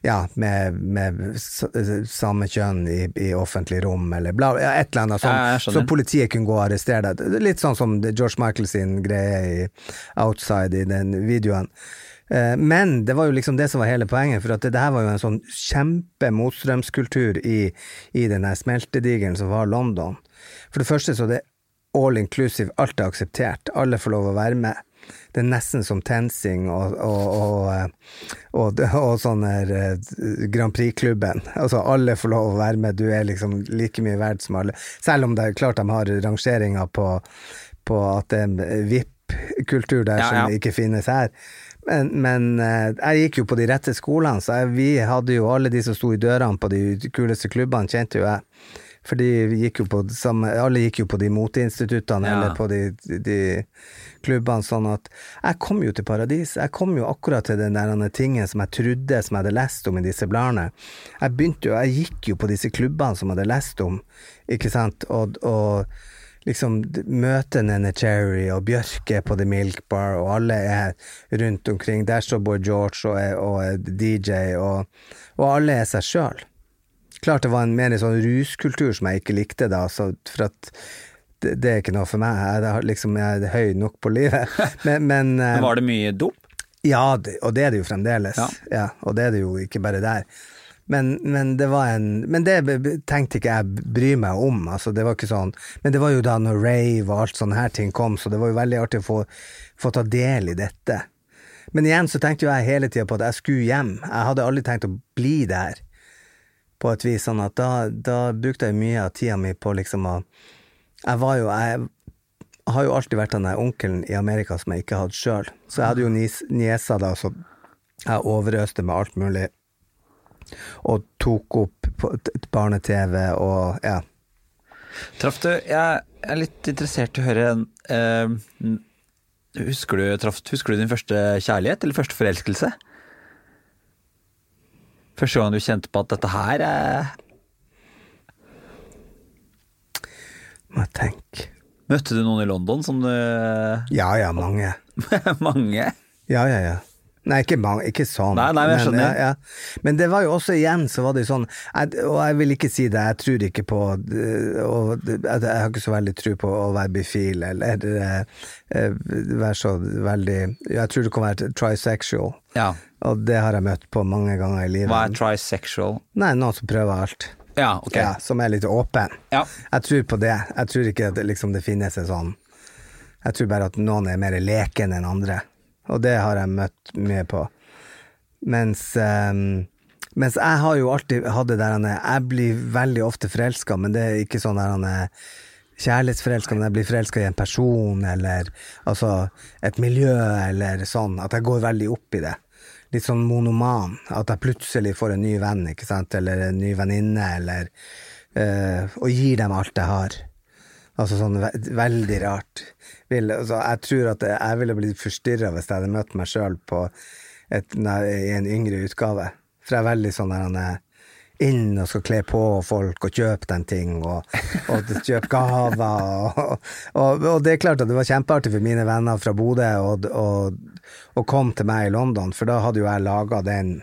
ja, med, med samme kjønn i, i offentlig rom, eller bla, ja, et eller annet sånt. Ja, så politiet kunne gå og arrestere deg. Litt sånn som George Michael sin greie i Outside i den videoen. Eh, Men det var jo liksom det som var hele poenget, for at det, det her var jo en sånn kjempe motstrømskultur i, i den smeltedigelen som var London. For det første så er det all inclusive, alt er akseptert, alle får lov å være med. Det er nesten som TenSing og, og, og, eh, og, sånn eh, Grand Prix-klubben. Altså alle får lov å være med, du er liksom like mye verdt som alle. Selv om det er klart de har rangeringer på, på at det er en VIP-kultur der Ja, som ikke finnes her. Men, men eh, jeg gikk jo på de rette skolene, så jeg, vi hadde jo alle de som sto i dørene på de kuleste klubbene, kjente jo jeg. For de gikk samme, alle gikk jo på de moteinstituttene Ja. eller på de, de, de klubbene, sånn at jeg kom jo til paradis. Jeg kom jo akkurat til den der tingen som jeg trodde som jeg hadde lest om i disse bladene. Jeg begynte jo, jeg gikk jo på disse klubbene som jeg hadde lest om, ikke sant, og, og liksom d- møte Nene Cherry og Bjørke på The Milk Bar, og alle er rundt omkring. Der står Boy George og er, og er DJ, og, og alle er seg sjøl. Klart det var en mer sånn ruskultur som jeg ikke likte da, så for at det, det er ikke noe for meg. Jeg, er, liksom, jeg er høy nok på livet. Men, men, eh, Men var det mye dop? ja, og det er det jo fremdeles. Ja. og det er det jo ikke bare der. Men, men det var en Men det tenkte ikke jeg bry meg om, altså det var ikke sånn Men det var jo da når rave og alt sånne her ting kom, så det var jo veldig artig å få, få ta del i dette. Men igjen så tenkte jo jeg hele tida på at jeg skulle hjem. Jeg hadde aldri tenkt å bli der, på et vis. Sånn at da, da brukte jeg mye av tida mi på liksom å Jeg var jo Jeg har jo alltid vært den der onkelen i Amerika som jeg ikke hadde sjøl. Så jeg hadde jo nies, nieser da, så jeg overøste med alt mulig. Og tok opp barne-TV og ja. Traff du Jeg er litt interessert i å høre eh, Husker du, traf, husker du din første kjærlighet, eller første forelskelse? Første gang du kjente på at dette her er Må jeg tenke. Møtte du noen i London som du Ja ja, mange. Mange? Ja, ja, ja. Nei, ikke, mange, ikke sånn. Nei, nei, men jeg skjønner. ja, ja. men det var jo også igjen, så var det jo sånn jeg, Og jeg vil ikke si det, jeg tror ikke på og, jeg, jeg har ikke så veldig tro på å være bifil, eller øh, øh, være så veldig Jeg tror du kan være trisexual, Ja. og det har jeg møtt på mange ganger i livet. Hva er trisexual? Nei, noen som prøver alt. Ja, ok. Ja, som er litt åpen. Ja. Jeg tror på det. Jeg tror ikke at det, liksom, det finnes en sånn Jeg tror bare at noen er mer leken enn andre. Og det har jeg møtt mye på. Mens, um, mens jeg har jo alltid hatt det der han er- Jeg blir veldig ofte forelska, men det er ikke sånn der han er kjærlighetsforelska, men jeg blir forelska i en person, eller altså et miljø, eller sånn. At jeg går veldig opp i det. Litt sånn monoman. At jeg plutselig får en ny venn, ikke sant, eller en ny venninne, eller eh, Og gir dem alt jeg har. Altså sånn ve veldig rart. Vil, altså, jeg tror at jeg ville blitt forstyrra hvis jeg hadde møtt meg sjøl i en yngre utgave. For jeg er veldig sånn der han er inn og skal kle på folk og kjøpe dem ting, og, og kjøpe gaver. Og, og, og det er klart at det var kjempeartig for mine venner fra Bodø å komme til meg i London, for da hadde jo jeg laga den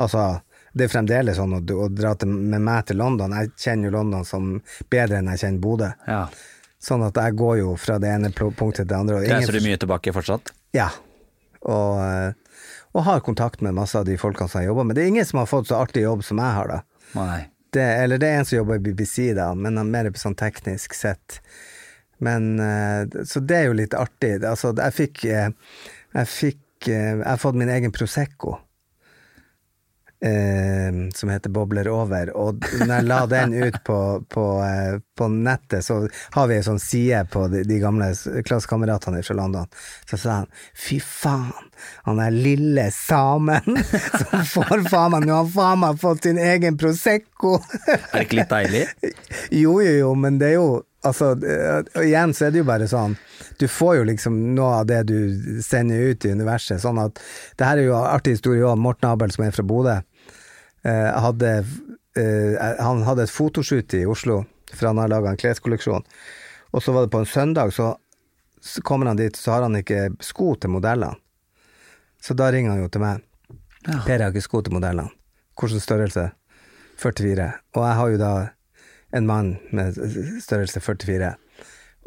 Altså, det er fremdeles sånn å dra til, med meg til London. Jeg kjenner jo London som bedre enn jeg kjenner Bodø. Ja. Sånn at jeg går jo fra det ene punktet til det andre. Reiser du mye tilbake fortsatt? Ja. Og, eh, og har kontakt med masse av de folkene som jeg jobber med. Det er ingen som har fått så artig jobb som jeg har, da. Nei. Det, eller det er en som jobber i BBC, da, men er mer på sånn teknisk sett. Men eh, Så det er jo litt artig. Altså, jeg fikk eh, Jeg fikk Jeg har fått min egen Prosecco. Eh, som heter Bobler over. Og når jeg la den ut på, på, eh, på nettet, så har vi ei sånn side på de, de gamle klassekameratene fra London. Så sa han fy faen, han er lille samen som får faen meg Nå har faen meg fått sin egen Prosecco! Er det ikke litt deilig? Jo, jo, jo, men det er jo Altså, eh, igjen så er det jo bare sånn Du får jo liksom noe av det du sender ut i universet. Sånn at Det her er jo en artig historie òg. Morten Abel, som er fra Bodø, hadde eh, Han hadde et fotoshoot i Oslo, for han har laga en kleskolleksjon. Og så var det på en søndag, så, kommer han dit, så har han ikke sko til modellene. Så da ringer han jo til meg. Per, jeg har ikke sko til modellene. Hvilken størrelse? 44. Og jeg har jo da en mann med størrelse 44,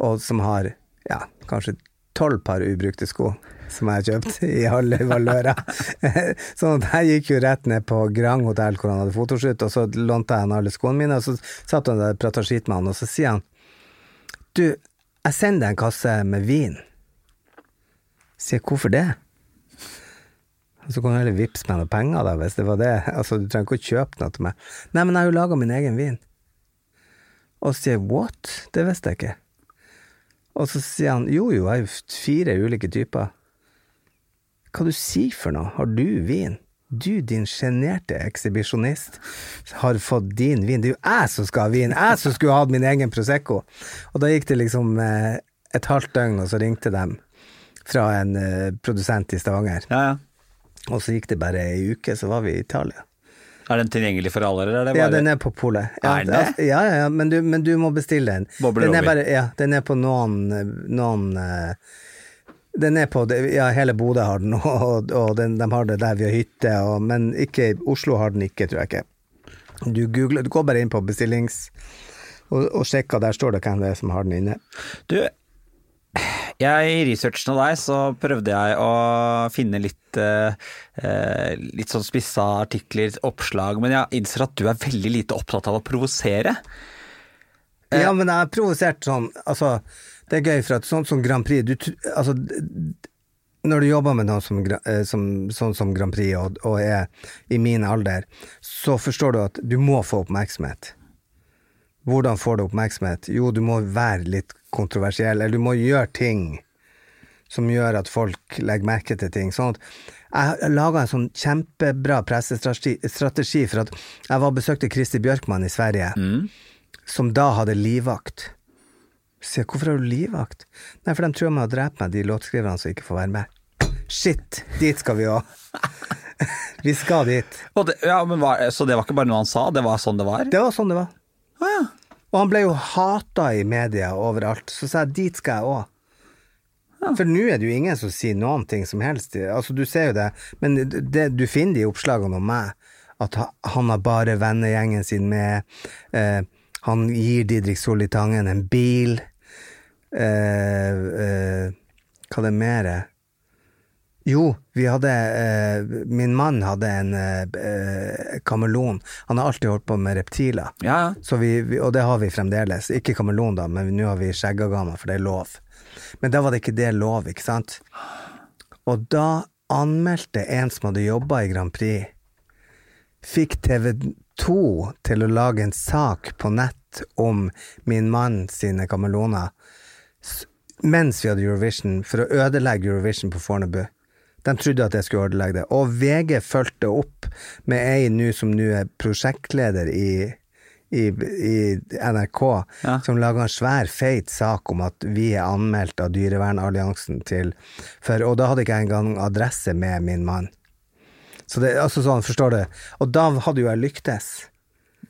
og som har ja, kanskje tolv par ubrukte sko som jeg har kjøpt i halve valøra. sånn at jeg gikk jo rett ned på Grand hotell hvor han hadde fotoshoot, og så lånte jeg han alle skoene mine, og så satt han der og prata skit med han, og så sier han Du, jeg sender deg en kasse med vin. Sier hvorfor det? Så kan du heller vippse meg noen penger, da, hvis det var det. Altså, du trenger ikke å kjøpe noe til meg. Nei, men jeg har jo laga min egen vin. Og så sier jeg what? Det visste jeg ikke. Og så sier han jo jo, jeg har jo fire ulike typer. Hva du sier for noe? Har du vin? Du, din sjenerte ekshibisjonist, har fått din vin. Det er jo jeg som skal ha vin! Jeg som skulle hatt min egen Prosecco! Og da gikk det liksom eh, et halvt døgn, og så ringte de fra en eh, produsent i Stavanger. Ja, ja. Og så gikk det bare ei uke, så var vi i Italia. Er den tilgjengelig for alle, eller er det Ja, den er på polet. Ja, Er det? altså, Ja, ja, ja, men du, men du må bestille den. Bobler den er bare, ja, den er på noen, noen eh, Den er på Ja, hele Bodø har den, og, og den, de har det der vi har hytte, og, men ikke Oslo har den ikke, tror jeg ikke. Du, googler, du går bare inn på bestillings... Og, og sjekker, der står det hvem det er som har den inne. Du, jeg, i researchen av deg så prøvde jeg å finne litt, eh, eh, litt sånn spissa artikler, oppslag, men jeg innser at du er veldig lite opptatt av å provosere. Ja, men jeg har provosert sånn Altså, det er gøy, for at sånn som Grand Prix du, Altså, når du jobber med noe som, eh, som, sånn som Grand Prix, og, og er i min alder, så forstår du at du må få oppmerksomhet. Hvordan får du oppmerksomhet? Jo, du må være litt kontroversiell, eller du må gjøre ting som gjør at folk legger merke til ting. Sånn at jeg laga en sånn kjempebra pressestrategi strategi for at jeg var besøkte Kristi Bjørkman i Sverige som da hadde livvakt. Så hvorfor har du livvakt? Nei, for de truer med å drepe meg, de låtskriverne som ikke får være med. Shit, dit skal vi òg. Vi skal dit. Det, ja, men var, så det var ikke bare noe han sa, det var sånn det var? Det var sånn det var. Å ja. Og han ble jo hata i media overalt, så sa jeg dit skal jeg òg. For nå er det jo ingen som sier noen ting som helst. Altså, du ser jo det, men det, du finner de oppslagene om meg, at han har bare vennegjengen sin med. Eh, han gir Didrik Solitangen en bil. Eh, eh, hva det mer er? Jo, vi hadde eh, Min mann hadde en eh, kameleon. Han har alltid holdt på med reptiler. Ja, vi, vi, og det har vi fremdeles. Ikke kameleon, da, men nå har vi skjeggagama, for det er lov. Men da var det ikke det lov, ikke sant? Og da anmeldte en som hadde jobba i Grand Prix, fikk TV 2 til å lage en sak på nett om min mann sine kameleoner mens vi hadde Eurovision, for å ødelegge Eurovision på Fornebu. De trodde at jeg skulle ødelegge det. Og VG fulgte opp med ei nå som nå er prosjektleder i, i, i NRK, Ja. som laga en svær, feit sak om at vi er anmeldt av Dyrevernalliansen til for, Og da hadde ikke jeg engang adresse med min mann. Så det, altså sånn, forstår du? Og da hadde jo jeg lyktes.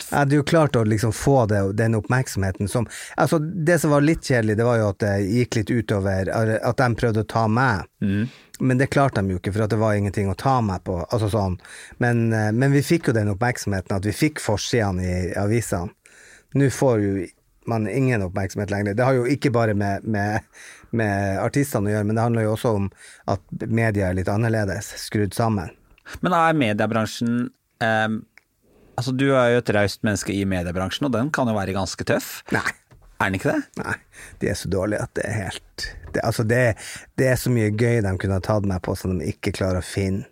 Jeg hadde jo klart å liksom få det, den oppmerksomheten som Altså, det som var litt kjedelig, det var jo at det gikk litt utover At de prøvde å ta meg. Men det klarte de jo ikke, for det var ingenting å ta meg på. Altså sånn. Men, eh, men vi fikk jo den oppmerksomheten, at vi fikk forsidene i avisene. Nå får jo man ingen oppmerksomhet lenger. Det har jo ikke bare med, med, med artistene å gjøre, men det handler jo også om at media er litt annerledes skrudd sammen. Men er mediebransjen ehm, Altså, du er jo et raust menneske i mediebransjen, og den kan jo være ganske tøff. Nei. Er den ikke det? Nei, de er så dårlige at det er helt det, Altså, det, det er så mye gøy de kunne ha tatt meg på som de ikke klarer å finne.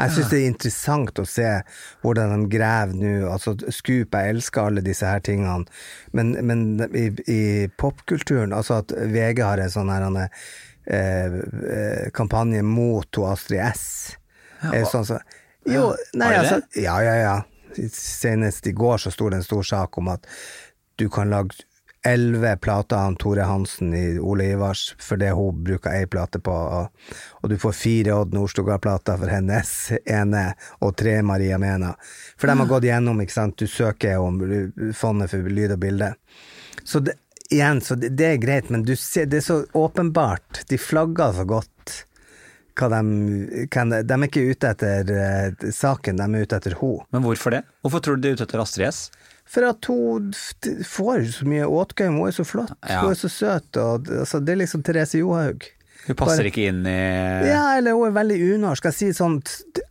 Jeg syns det er interessant å se hvordan de graver nå. Altså, Scoop, jeg elsker alle disse her tingene, men, men i, i popkulturen Altså at VG har en sånn her er, eh, eh, kampanje mot to Astrid S. Er jo sånn så, jo, nei, altså, ja, ja, ja. Senest i går så sto det en stor sak om at du kan lage elleve plater av Tore Hansen i Ole Ivars fordi hun bruker ei plate på, og, og du får fire Odd Nordstoga-plater for hennes ene, og tre Maria Mena. For de har gått gjennom, ikke sant, du søker om fondet for lyd og bilde. Så det, igjen, så det, det er greit, men du ser, det er så åpenbart, de flagger så godt hva de kan, De er ikke ute etter eh, saken, de er ute etter henne. Men hvorfor det? Hvorfor tror du de er ute etter Astrid S? For at hun får så mye åtgøy, hun er så flott, Ja. hun er så søt, og altså, det er liksom Therese Johaug. Hun passer Bare- ikke inn i Ja, eller hun er veldig unorsk. Jeg sier sånn,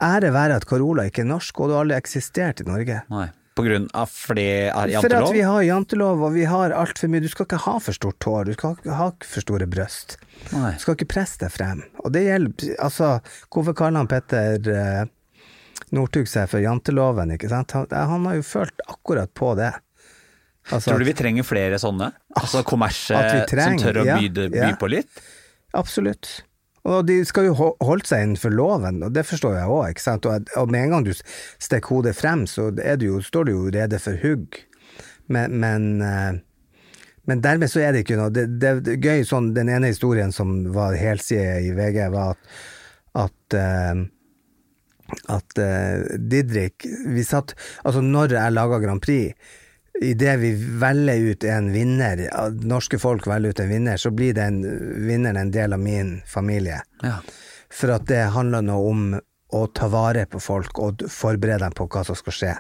ære være at Carola ikke er norsk, og du har aldri eksistert i Norge. Nei. På flere av For at jantelov? vi har jantelov, og vi har altfor mye Du skal ikke ha for stort hår, du skal ikke ha for store bryst. Nei. Du skal ikke presse deg frem. Og det gjelder Altså, hvorfor kaller han Petter eh, Northug seg for janteloven, ikke sant? Han, han har jo følt akkurat på det. Altså, Tror du vi trenger flere sånne? Altså kommersie som tør å ja, by, by på litt? Absolutt. Og de skal jo ho- holde seg innenfor loven, og det forstår jeg òg, ikke sant. Og, med en gang du stikker hodet frem, så du jo, står du jo rede for hugg. Men, men, eh, men dermed så er det ikke noe Det, det, det er gøy, sånn Den ene historien som var helside i VG, var at, at eh, at uh, Didrik Vi satt Altså, når jeg laga Grand Prix Idet vi velger ut en vinner, norske folk velger ut en vinner, så blir den vinneren en del av min familie. Ja. For at det handler nå om å ta vare på folk og forberede dem på hva som skal skje.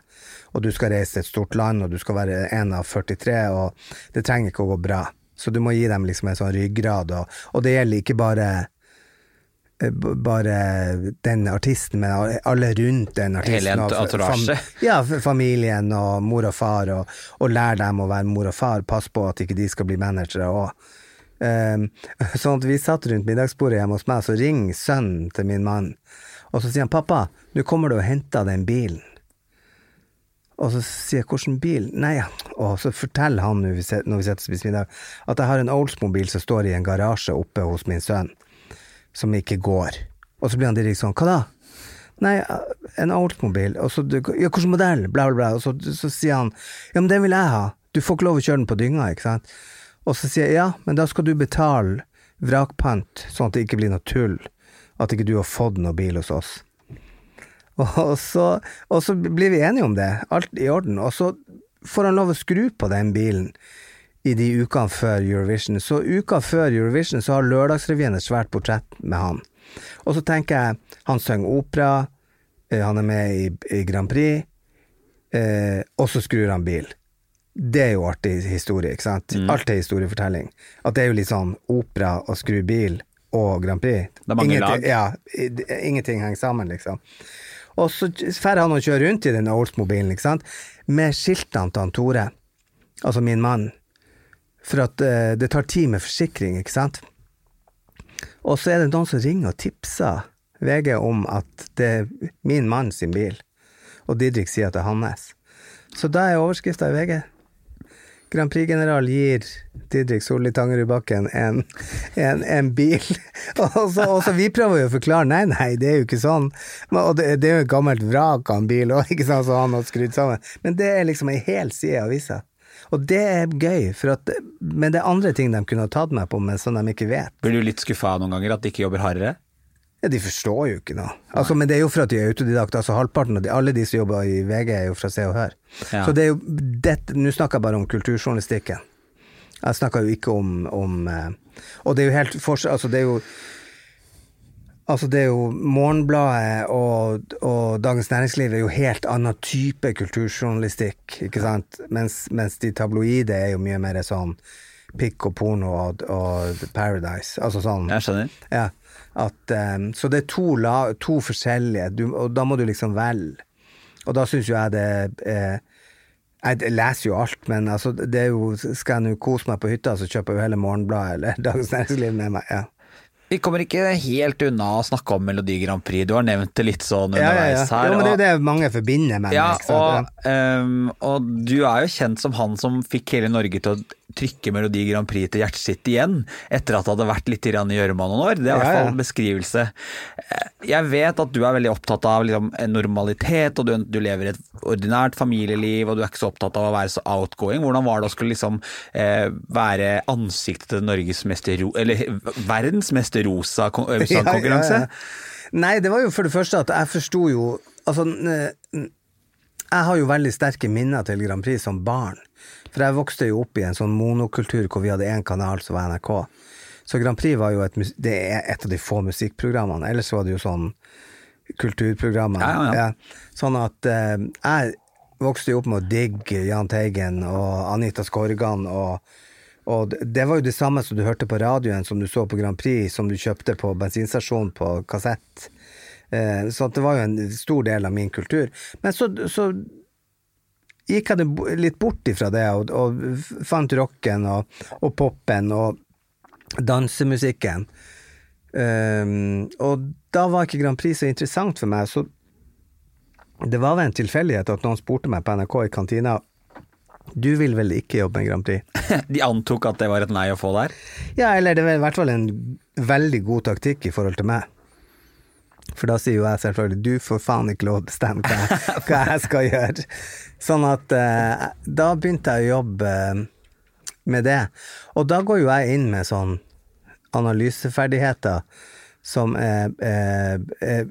Og du skal reise til et stort land, og du skal være en av 43, og det trenger ikke å gå bra. Så du må gi dem liksom en sånn ryggrad, og, og det gjelder ikke bare bare den artisten, men alle- rundt den artisten. Hele og f- ja, familien og mor og far, og, og lære dem å være mor og far. Pass på at ikke de skal bli managere òg. Um, sånn at vi satt rundt middagsbordet hjemme hos meg, så ringer sønnen til min mann, og så sier han 'pappa, nå kommer du og henter den bilen'. Og så sier jeg 'hvilken bil'? Nei, ja. Og så forteller han når vi sitter og spiser middag, at jeg har en Oldsmobil som står i en garasje oppe hos min sønn, som ikke går. Og så blir han direkte sånn 'hva da'? Nei, en Oldsmobil. Og så, ja, hvilken modell? Bla, bla, bla. Og så, så sier han ja, men den vil jeg ha. Du får ikke lov å kjøre den på dynga, ikke sant. Og så sier jeg ja, men da skal du betale vrakpant, sånn at det ikke blir noe tull. At ikke du har fått noe bil hos oss. Og så, og så blir vi enige om det, alt i orden. Og så får han lov å skru på den bilen i de ukene før Eurovision. Så uka før Eurovision så har Lørdagsrevyen et svært portrett med han. Og så tenker jeg, han synger opera, eh, han er med i, i Grand Prix, eh, og så skrur han bil. Det er jo artig historie, ikke sant? Alt er historiefortelling. At det er jo litt sånn opera og skru bil og Grand Prix. Det er mange ingenting, lag. Ja, ingenting henger sammen, liksom. Og så drar han og kjører rundt i den Oldsmobilen, ikke sant, med skiltene til han Tore, altså min mann, for at eh, det tar tid med forsikring, ikke sant. Og så er det noen som ringer og tipser VG om at det er min mann sin bil, og Didrik sier at det er hans. Så da er overskrifta i VG Grand Prix-general gir Didrik Solli Tangerudbakken en, en, en bil. og, så, og så vi prøver jo å forklare nei, nei, det er jo ikke sånn. Og det, det er jo et gammelt vrak av en bil òg, ikke sant, som han har skrudd sammen. Men det er liksom ei hel side av avisa. Og det er gøy, for at, men det er andre ting de kunne ha tatt meg på, men som de ikke vet. Blir du litt skuffa noen ganger at de ikke jobber hardere? Ja, De forstår jo ikke noe. Altså, men det er jo for at de er autodidakter. Altså, halvparten av de, alle de som jobber i VG, er jo fra Se og Hør. Ja. Så det er jo dette Nå snakker jeg bare om kulturjournalistikken. Jeg snakker jo ikke om, om eh, Og det er jo helt forskjell Altså, det er jo Altså det er jo Morgenbladet og, og Dagens Næringsliv er jo helt annen type kulturjournalistikk, ikke sant? Mens, mens de tabloide er jo mye mer sånn pikk og porno og, og Paradise. Altså sånn Jeg skjønner. ja, at, um, så det er to, la, to forskjellige, du, og da må du liksom velge. Og da syns jo jeg det eh, Jeg leser jo alt, men altså, det er jo Skal jeg nå kose meg på hytta, så kjøper jeg jo hele Morgenbladet eller Dagens Næringsliv med meg. Ja. Vi kommer ikke helt unna å snakke om Melodi Grand Prix. Du har nevnt det litt sånn Ja, ja, ja. underveis her. Jo, men det er det mange forbinder med Ja, og, um, og du er jo kjent som han som fikk hele Norge til å trykke Melodi Grand Prix til hjertet sitt igjen, etter at det hadde vært litt i gjørma noen år. Det er i hvert fall en beskrivelse. Jeg vet at du er veldig opptatt av liksom, en normalitet, og du, du lever et ordinært familieliv, og du er ikke så opptatt av å være så outgoing. Hvordan var det å skulle liksom eh, være ansiktet til Norges mest ro... Eller verdens mest rosa kon- sangkonkurranse? Ja, ja, ja. Nei, det var jo for det første at jeg forsto jo Altså, jeg har jo veldig sterke minner til Grand Prix som barn. For jeg vokste jo opp i en sånn monokultur hvor vi hadde én kanal som var NRK. Så Grand Prix var jo et, det er et av de få musikkprogrammene. Ellers var det jo sånn kulturprogrammer. Ja, ja, ja. Sånn at eh, jeg vokste jo opp med å digge Jahn Teigen og Anita Skorgan og og det- var jo det samme som du hørte på radioen, som du så på Grand Prix, som du kjøpte på bensinstasjonen på kassett. Eh, så det var jo en stor del av min kultur. Men så, så gikk jeg litt bort ifra det, og, og fant rocken og, og popen og dansemusikken. Um, og da var ikke Grand Prix så interessant for meg, så det var vel en tilfeldighet at noen spurte meg på NRK i kantina du vil vel ikke jobbe med Grand Prix? De antok at det var et nei å få der? Ja, eller det var i hvert fall en veldig god taktikk i forhold til meg. For da sier jo jeg selvfølgelig du får faen ikke lov å bestemme hva, jeg- hva jeg skal gjøre. Sånn at eh, da begynte jeg å jobbe eh, med det. Og da går jo jeg inn med sånn analyseferdigheter som er, er, er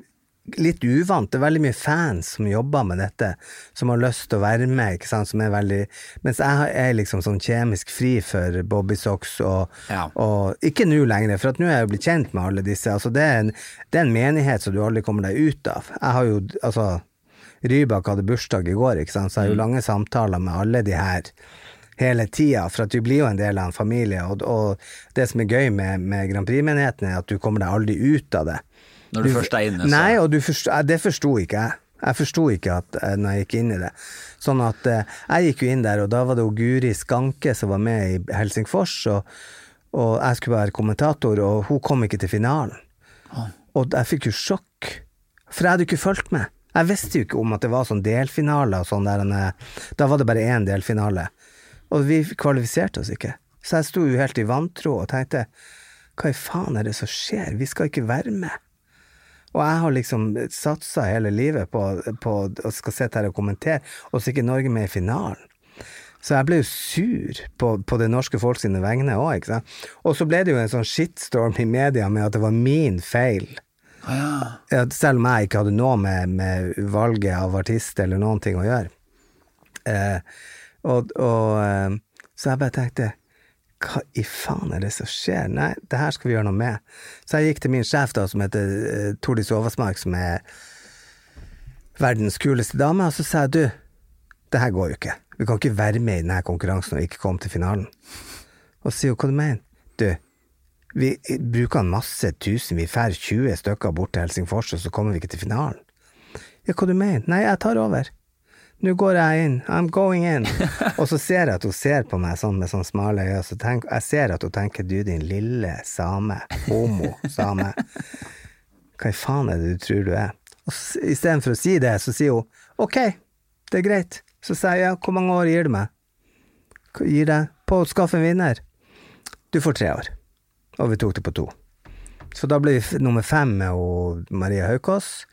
litt uvant. Det er veldig mye fans som jobber med dette, som har lyst til å være med, ikke sant, som er veldig Mens jeg er liksom sånn kjemisk fri for Bobbysocks og, Ja. og Ikke nå lenger, for at nå er jeg jo blitt kjent med alle disse. Altså, det, er en, det er en menighet som du aldri kommer deg ut av. Jeg har jo altså Rybak hadde bursdag i går, ikke sant, så jeg har jo lange samtaler med alle de her hele tida, for at du blir jo en del av en familie, og, og det som er gøy med, med Grand Prix-menigheten, er at du kommer deg aldri ut av det. Når du først er inne, så Nei, og du forsto, eh, det forsto ikke jeg. Jeg forsto ikke at, eh, når jeg gikk inn i det. Sånn at eh, jeg gikk jo inn der, og da var det jo Guri Skanke som var med i Helsingfors, og, og jeg skulle være kommentator, og hun kom ikke til finalen. Og jeg fikk jo sjokk, for jeg hadde jo ikke fulgt med. Jeg visste jo ikke om at det var sånn delfinale og sånn der. Da var det bare én delfinale. Og vi kvalifiserte oss ikke. Så jeg sto jo helt i vantro og tenkte hva i faen er det som skjer, vi skal ikke være med. Og jeg har liksom satsa hele livet på, på å skal sitte her og kommentere, og så er ikke Norge med i finalen. Så jeg ble jo sur på, på det norske folk sine vegne òg, ikke sant. Og så ble det jo en sånn shitstorm i media med at det var min feil Ja, selv om jeg ikke hadde noe med, med valget av artist eller noen ting å gjøre. Eh, og, og eh, så jeg bare tenkte hva i faen er det som skjer? Nei, det her skal vi gjøre noe med. Så jeg gikk til min sjef, da, som heter uh, Tordis Oversmark, som er verdens kuleste dame, og så sa jeg du, det her går jo ikke. Vi kan ikke være med i denne konkurransen og ikke komme til finalen. Og så sier hun hva du mener? Du, vi bruker masse tusen, vi drar 20 stykker bort til Helsingfors, og så kommer vi ikke til finalen. Ja, hva du mener? Nei, jeg tar over. Nå går jeg inn. I'm going in. og så ser jeg at hun ser på meg sånn med sånn smale øyne, så tenk, jeg ser at hun tenker du din lille same, homo-same. Hva i faen er det du tror du er? Og istedenfor å si det, så sier hun ok, det er greit. Så sier jeg ja, hvor mange år gir du meg? Gir deg på å skaffe en vinner? Du får tre år. Og vi tok det på to. Så da ble vi nummer fem med Maria Haukås,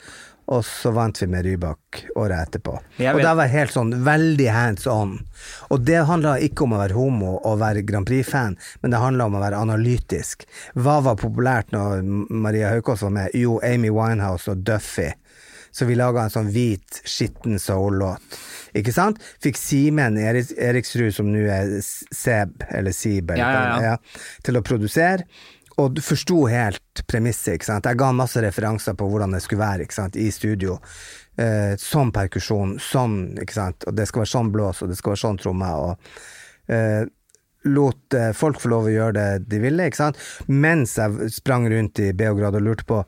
og så vant vi med Rybak året etterpå. Og det var helt sånn veldig hands on. Og det handla ikke om å være homo og være Grand Prix-fan, men det handla om å være analytisk. Hva var populært når Maria Haukås var med? Jo, Amy Winehouse og Duffy. Så vi laga en sånn hvit, skitten soul-låt. Ikke sant? Fikk Simen Erik, Eriksrud, som nå er Seb, eller Sib, Ja, ja, ja. til å produsere. Og du forsto helt premisset. ikke sant? Jeg ga masse referanser på hvordan det skulle være ikke sant? i studio. Eh, sånn perkusjon, sånn, ikke sant. Og det skal være sånn blås, og det skal være sånn tromme. Og eh, lot eh, folk få lov å gjøre det de ville, ikke sant. Mens jeg sprang rundt i Beograd og lurte på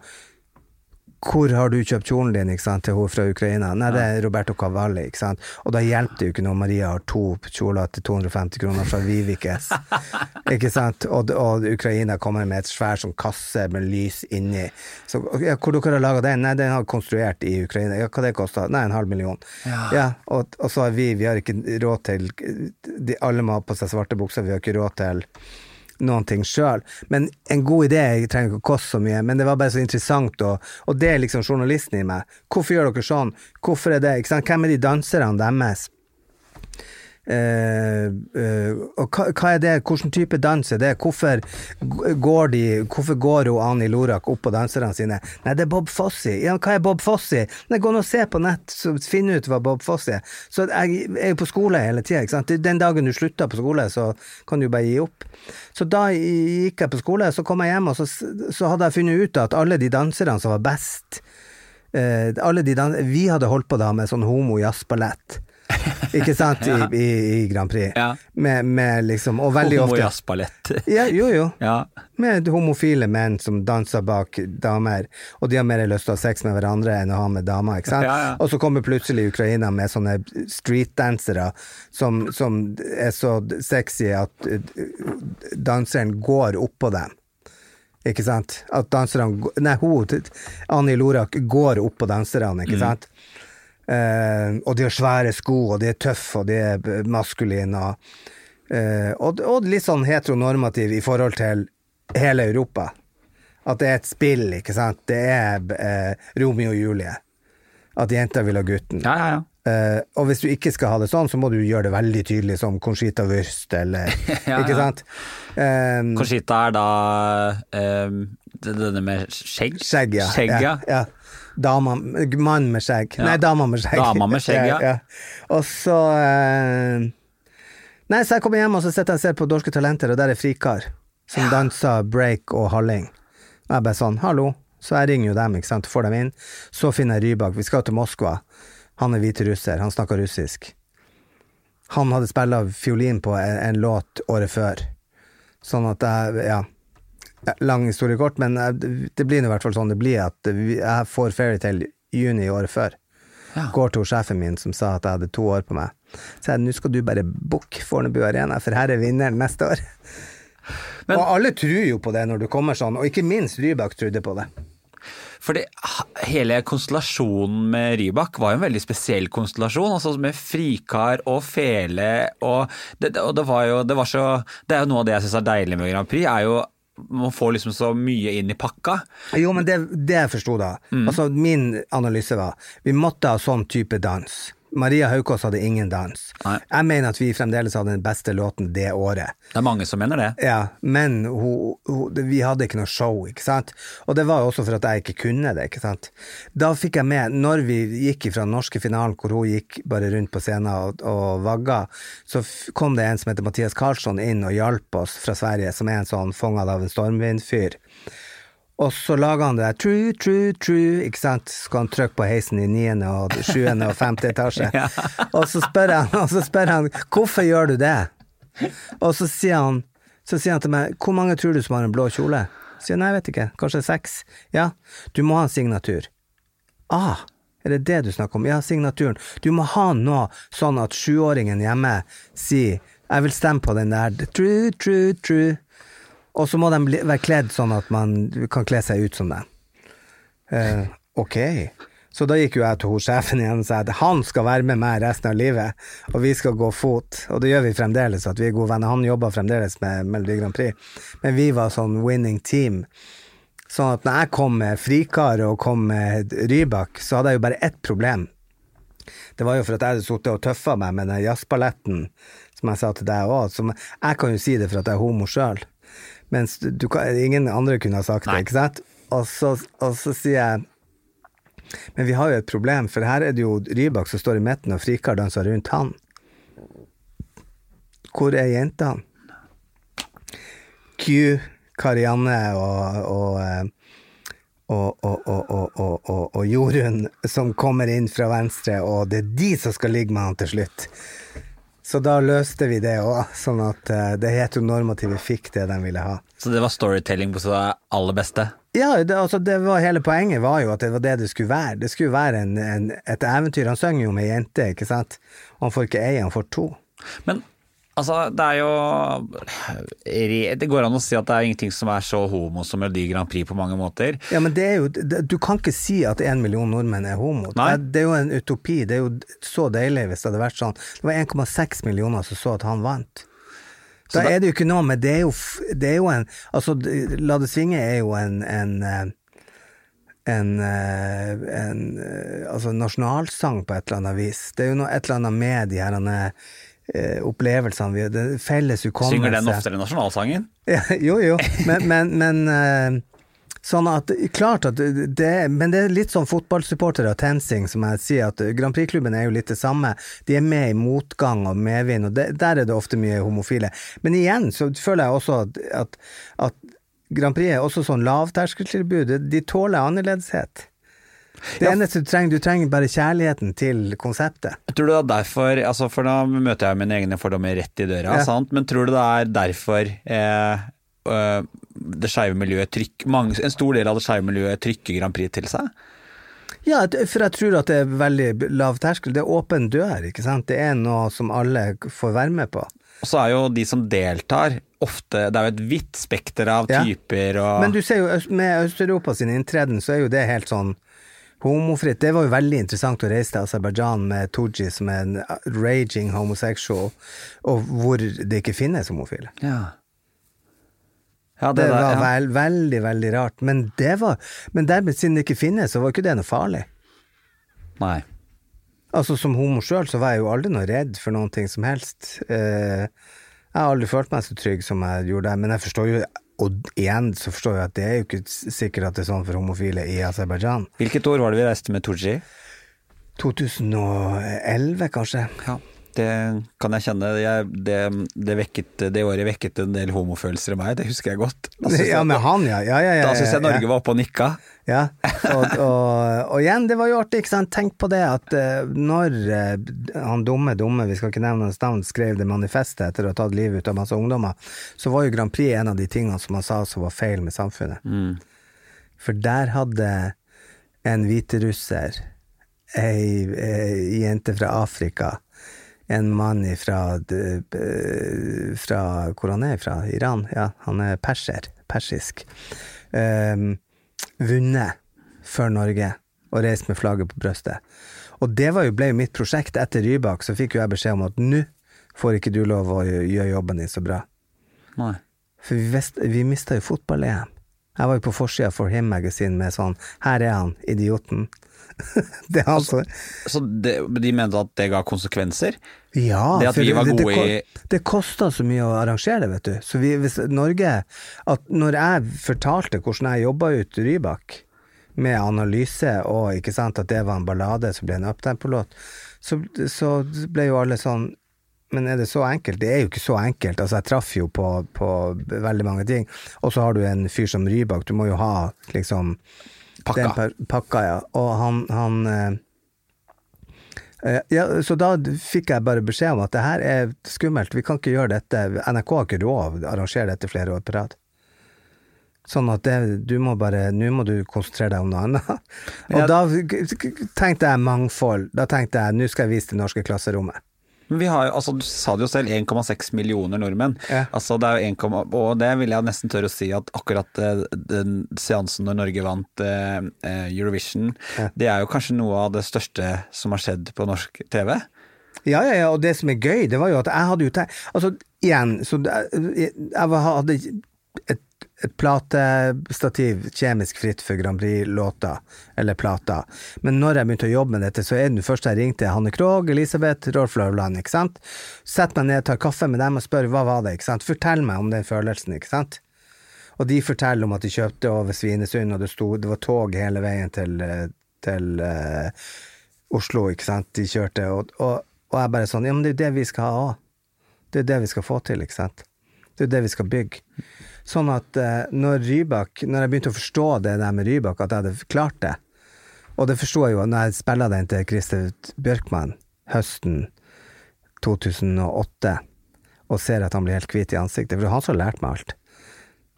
hvor har du kjøpt kjolen din ikke sant, til hun fra Ukraina? Nei, det er Roberto Cavalli. ikke sant? Og da hjelper det jo ikke når Maria har to kjoler til 250 kroner fra Vivikes. ikke sant? Og, og Ukraina kommer med et svær sånn kasse med lys inni. Så ja, Hvor dere har laga den? Nei, den har konstruert i Ukraina. Ja, hva det kosta? Nei, en halv million. Ja, og, og så har vi Vi har ikke råd til de, Alle må ha på seg svarte bukser, vi har ikke råd til noen ting sjøl. Men en god idé jeg trenger ikke å koste så mye, men det var bare så interessant, og, og det er liksom journalisten i meg. Hvorfor gjør dere sånn? Hvorfor er det? Hvem er de danserne deres? Eh, eh, og hva, hva er det, hvilken type dans er det? Hvorfor går de Hvorfor går hun Ani Lorak opp på danserne sine? Nei, det er Bob Fossi. Ja, hva er Bob Fossi? Nei, gå nå og se på nett, så finn ut hva Bob Fossi er. Så jeg er jo på skole hele tida. Den dagen du slutter på skole, så kan du bare gi opp. Så da gikk jeg på skole, så kom jeg hjem, og så, så hadde jeg funnet ut at alle de danserne som var best eh, alle de dans Vi hadde holdt på da med sånn homo-jazzballett. Ikke sant? I, i, I Grand Prix. Ja. Med, med liksom Og veldig ofte Homojazzballett. ja, Jo, jo. Ja. Med homofile menn som danser bak damer, og de har mer lyst til å ha sex med hverandre enn å ha med damer, ikke sant? Ja. Og så kommer plutselig Ukraina med sånne streetdansere som, som er så sexy at uh, danseren går oppå dem. Ikke sant? At danserne Nei, hun, Annie Lorak, går opp på danserne, ikke sant? Eh, og de har svære sko, og de er tøffe, og de er maskuline, og, eh, og, og litt sånn heteronormativ i forhold til hele Europa. At det er et spill, ikke sant? Det er eh, Romeo og Julie. At jenta vil ha gutten. Ja, ja, ja. Og hvis du ikke skal ha det sånn, så må du gjøre det veldig tydelig, som Conchita Wurst, eller Ikke sant? Conchita er da denne med skjegg? skjegg, ja. Skjegg, ja. Ja. Dama, mann med skjegg. Ja. Nei, dama med skjegg. Dama med skjegg, ja. Og så eh, Nei, så jeg kommer hjem og så sitter jeg og ser på Dorske talenter, og der er frikar som danser break og halling. Og jeg bare sånn, hallo. Så jeg ringer jo dem, ikke sant, får dem inn. Så finner jeg Rybak. Vi skal til Moskva. Han er hviterusser, han snakker russisk. Han hadde spilla fiolin på en, en låt året før. Sånn at jeg, ja Lang historie kort, men det blir i hvert fall sånn det blir, at jeg får Fairytale juni året før. Ja. Går til sjefen min som sa at jeg hadde to år på meg. Så jeg nå skal du bare booke Fornebu Arena, for her er vinneren neste år. Men- og alle tror jo på det når du kommer sånn, og ikke minst Rybak trodde på det. Fordi hele konstellasjonen med Rybak var jo en veldig spesiell konstellasjon. altså Med frikar og fele og det- og det var jo det var så Det er jo noe av det jeg syns er deilig med Grand Prix, er jo man får liksom så mye inn i pakka. Jo, men det, det jeg forsto da, Mm. altså min analyse var, vi måtte ha sånn type dans. Maria Haukås hadde ingen dans. Nei. Jeg mener at vi fremdeles hadde den beste låten det året. Det er mange som mener det. Ja, men hun, hun, vi hadde ikke noe show, ikke sant? Og det var jo også for at jeg ikke kunne det, ikke sant? Da fikk jeg med, når vi gikk fra den norske finalen, hvor hun gikk bare rundt på scenen og, og vagga, så kom det en som heter Mathias Karlsson inn og hjalp oss fra Sverige, som er en sånn fanga av en stormvindfyr. Og så lager han det der true, true, true, ikke sant, så skal han trykke på heisen i niende og sjuende og femte etasje. Og så spør han, og så spør han, hvorfor gjør du det? Og så sier han, så sier han til meg, hvor mange tror du som har en blå kjole? Så sier jeg, nei, jeg vet ikke, kanskje seks? Ja, du må ha en signatur. Ah, er det det du snakker om? Ja, signaturen. Du må ha noe sånn at sjuåringen hjemme sier, jeg vil stemme på den der, true, true, true. Og så må de bli, være kledd sånn at man kan kle seg ut som dem. Eh, ok. Så da gikk jo jeg til sjefen igjen og sa at han skal være med meg resten av livet, og vi skal gå fot. Og det gjør vi fremdeles, at vi er gode venner. Han jobber fremdeles med Melodi Grand Prix, men vi var sånn winning team. Sånn at når jeg kom med Frikar og kom med Rybak, så hadde jeg jo bare ett problem. Det var jo for at jeg hadde sittet og tøffa meg med den jazzballetten, som jeg sa til deg òg. Jeg kan jo si det for at jeg er homo sjøl, mens du kan, ingen andre kunne ha sagt det, ikke sant? Og så, og så sier jeg Men vi har jo et problem, for her er det jo Rybak som står i midten, og Frikar danser rundt han. Hvor er jentene? Q, Karianne eh, og, og, og, og, og, og Jorunn som kommer inn fra venstre, og det er de som skal ligge med han til slutt. Så da løste vi det òg, sånn at eh, det heteronormative fikk det de ville ha. Så det var storytelling på sitt aller beste. Ja, det, altså det var hele poenget var jo at det var det det skulle være. Det skulle være en, en, et eventyr. Han synger jo med ei jente, ikke sant. Og han får ikke ei, han får to. Men altså, det er jo Det går an å si at det er ingenting som er så homo som Melodi Grand Prix på mange måter. Ja, men det er jo Du kan ikke si at en million nordmenn er homo. Nei. Det, er jo en utopi. Det er jo så deilig hvis det hadde vært sånn. Det var 1,6 millioner som så at han vant. Da er det jo ikke noe, men det er jo, det er jo en Altså, La det svinge er jo en, en eh, en, eh, en eh, altså nasjonalsang på et eller annet vis. Det er jo noe, et eller annet med de her eh, opplevelsene vi det Felles hukommelse. Synger den oftere nasjonalsangen? Ja, jo, jo, men, men, men eh, Sånn at, klart at det, Men det er litt sånn fotballsupportere og TenSing som jeg sier, at Grand Prix-klubben er jo litt det samme. De er med i motgang og medvind, og det, der er det ofte mye homofile. Men igjen så føler jeg også at, at, at Grand Prix er også sånn lavterskeltilbud. De tåler annerledeshet. Det eneste du trenger, du trenger bare kjærligheten til konseptet. Tror du det er derfor altså For da møter jeg mine egne fordommer rett i døra, Ja. sant? men tror du det er derfor eh, øh, det skeive miljøet trykker mange, En stor del av det skeive miljøet trykker Grand Prix til seg? Ja, for jeg tror at det er veldig lav terskel. Det er åpen dør, ikke sant. Det er noe som alle får være med på. Og så er jo de som deltar, ofte Det er jo et vidt spekter av Ja. typer og Men du ser jo med Øst-Europa sin inntreden, så er jo det helt sånn homofritt. Det var jo veldig interessant å reise til Aserbajdsjan med Tooji, som er en raging homosexual, og hvor det ikke finnes homofile. Ja. Ja, Det, det, var ja. veld, veldig, veldig rart. Men det var Men dermed, siden det ikke finnes, så var ikke det noe farlig. Nei. Altså Som homo sjøl så var jeg jo aldri noe redd for noen ting som helst. Eh, jeg har aldri følt meg så trygg som jeg gjorde der, men jeg forstår jo og igjen så forstår jeg at det er jo ikke sikkert at det er sånn for homofile i Aserbajdsjan. Hvilket år var det vi reiste med Tooji? 2011, kanskje? Ja, det kan jeg kjenne. Jeg, det, det, vekket, det året vekket en del homofølelser i meg, det husker jeg godt. Da syns Ja, ja. ja, jeg Norge var oppe og nikka. Ja, og, og, og igjen, det var jo artig, ikke sant. Tenk på det at eh, når eh, han dumme, dumme, vi skal ikke nevne hans navn, skrev det manifestet etter å ha tatt livet ut av masse ungdommer, så var jo Grand Prix en av de tingene som han sa som var feil med samfunnet. For der hadde en hviterusser, ei, ei jente fra Afrika, en mann fra, fra Hvor han er fra? Iran? Ja, han er perser. Persisk. Um, vunnet for Norge og reist med flagget på brøstet. Og det var jo, ble jo mitt prosjekt. Etter Rybak så fikk jo jeg beskjed om at nå får ikke du lov å gjøre jobben din så bra. Nei. For vi, vest- vi mista jo fotball-EM. Jeg var jo på forsida for Him Magazine med sånn Her er han, idioten. det er altså som Så det, de mente at det ga konsekvenser? Ja, Det at vi var det, gode det, i- det kosta så mye å arrangere det, vet du. Så vi, hvis Norge at Når jeg fortalte hvordan jeg jobba ut Rybak, med analyse og ikke sant, at det var en ballade som ble en uptempo-låt, så, så ble jo alle sånn men er det så enkelt? Det er jo ikke så enkelt. Altså, jeg traff jo på, på veldig mange ting. Og så har du en fyr som Rybak, du må jo ha liksom Pakka. pakka, ja. Og han, han eh, eh, ja, så da fikk jeg bare beskjed om at det her er skummelt, vi kan ikke gjøre dette. NRK har ikke råd å arrangere dette flere år på rad. Sånn at det, du må bare Nå må du konsentrere deg om noe annet. Og da tenkte jeg mangfold. Da tenkte jeg nå skal jeg vise det norske klasserommet. Har altså Du sa det jo selv, 1,6 millioner nordmenn. Ja. Altså det er jo 1, og det vil jeg nesten tørre å si at akkurat eh, den seansen når Norge vant eh, eh, Eurovision, Ja. det er jo kanskje noe av det største som har skjedd på norsk TV. Ja, ja, ja, og det som er gøy, det var jo at jeg hadde jo Altså, igjen, så jeg, jeg hadde et, et platestativ kjemisk fritt for Grand Prix-låter, eller plater. Men når jeg begynte å jobbe med dette, så er det først jeg ringte Hanne Krogh, Elisabeth, Rolf Løvland, ikke sant. Sett meg ned, tar kaffe med dem og spør hva var det, ikke sant. Fortell meg om den følelsen, ikke sant. Og de forteller om at de kjøpte over Svinesund, og det, sto, det var tog hele veien til, til uh, Oslo, ikke sant. De kjørte, og, og, og jeg bare sånn Ja, men det er jo det vi skal ha òg. Det er det vi skal få til, ikke sant. Det er det vi skal bygge. Sånn at eh, når Rybak Når jeg begynte å forstå det der med Rybak, at jeg hadde klart det Og det forsto jeg jo når jeg spilla den til Christer Bjørkman høsten 2008, og ser at han blir helt hvit i ansiktet, for det er han som lært meg alt,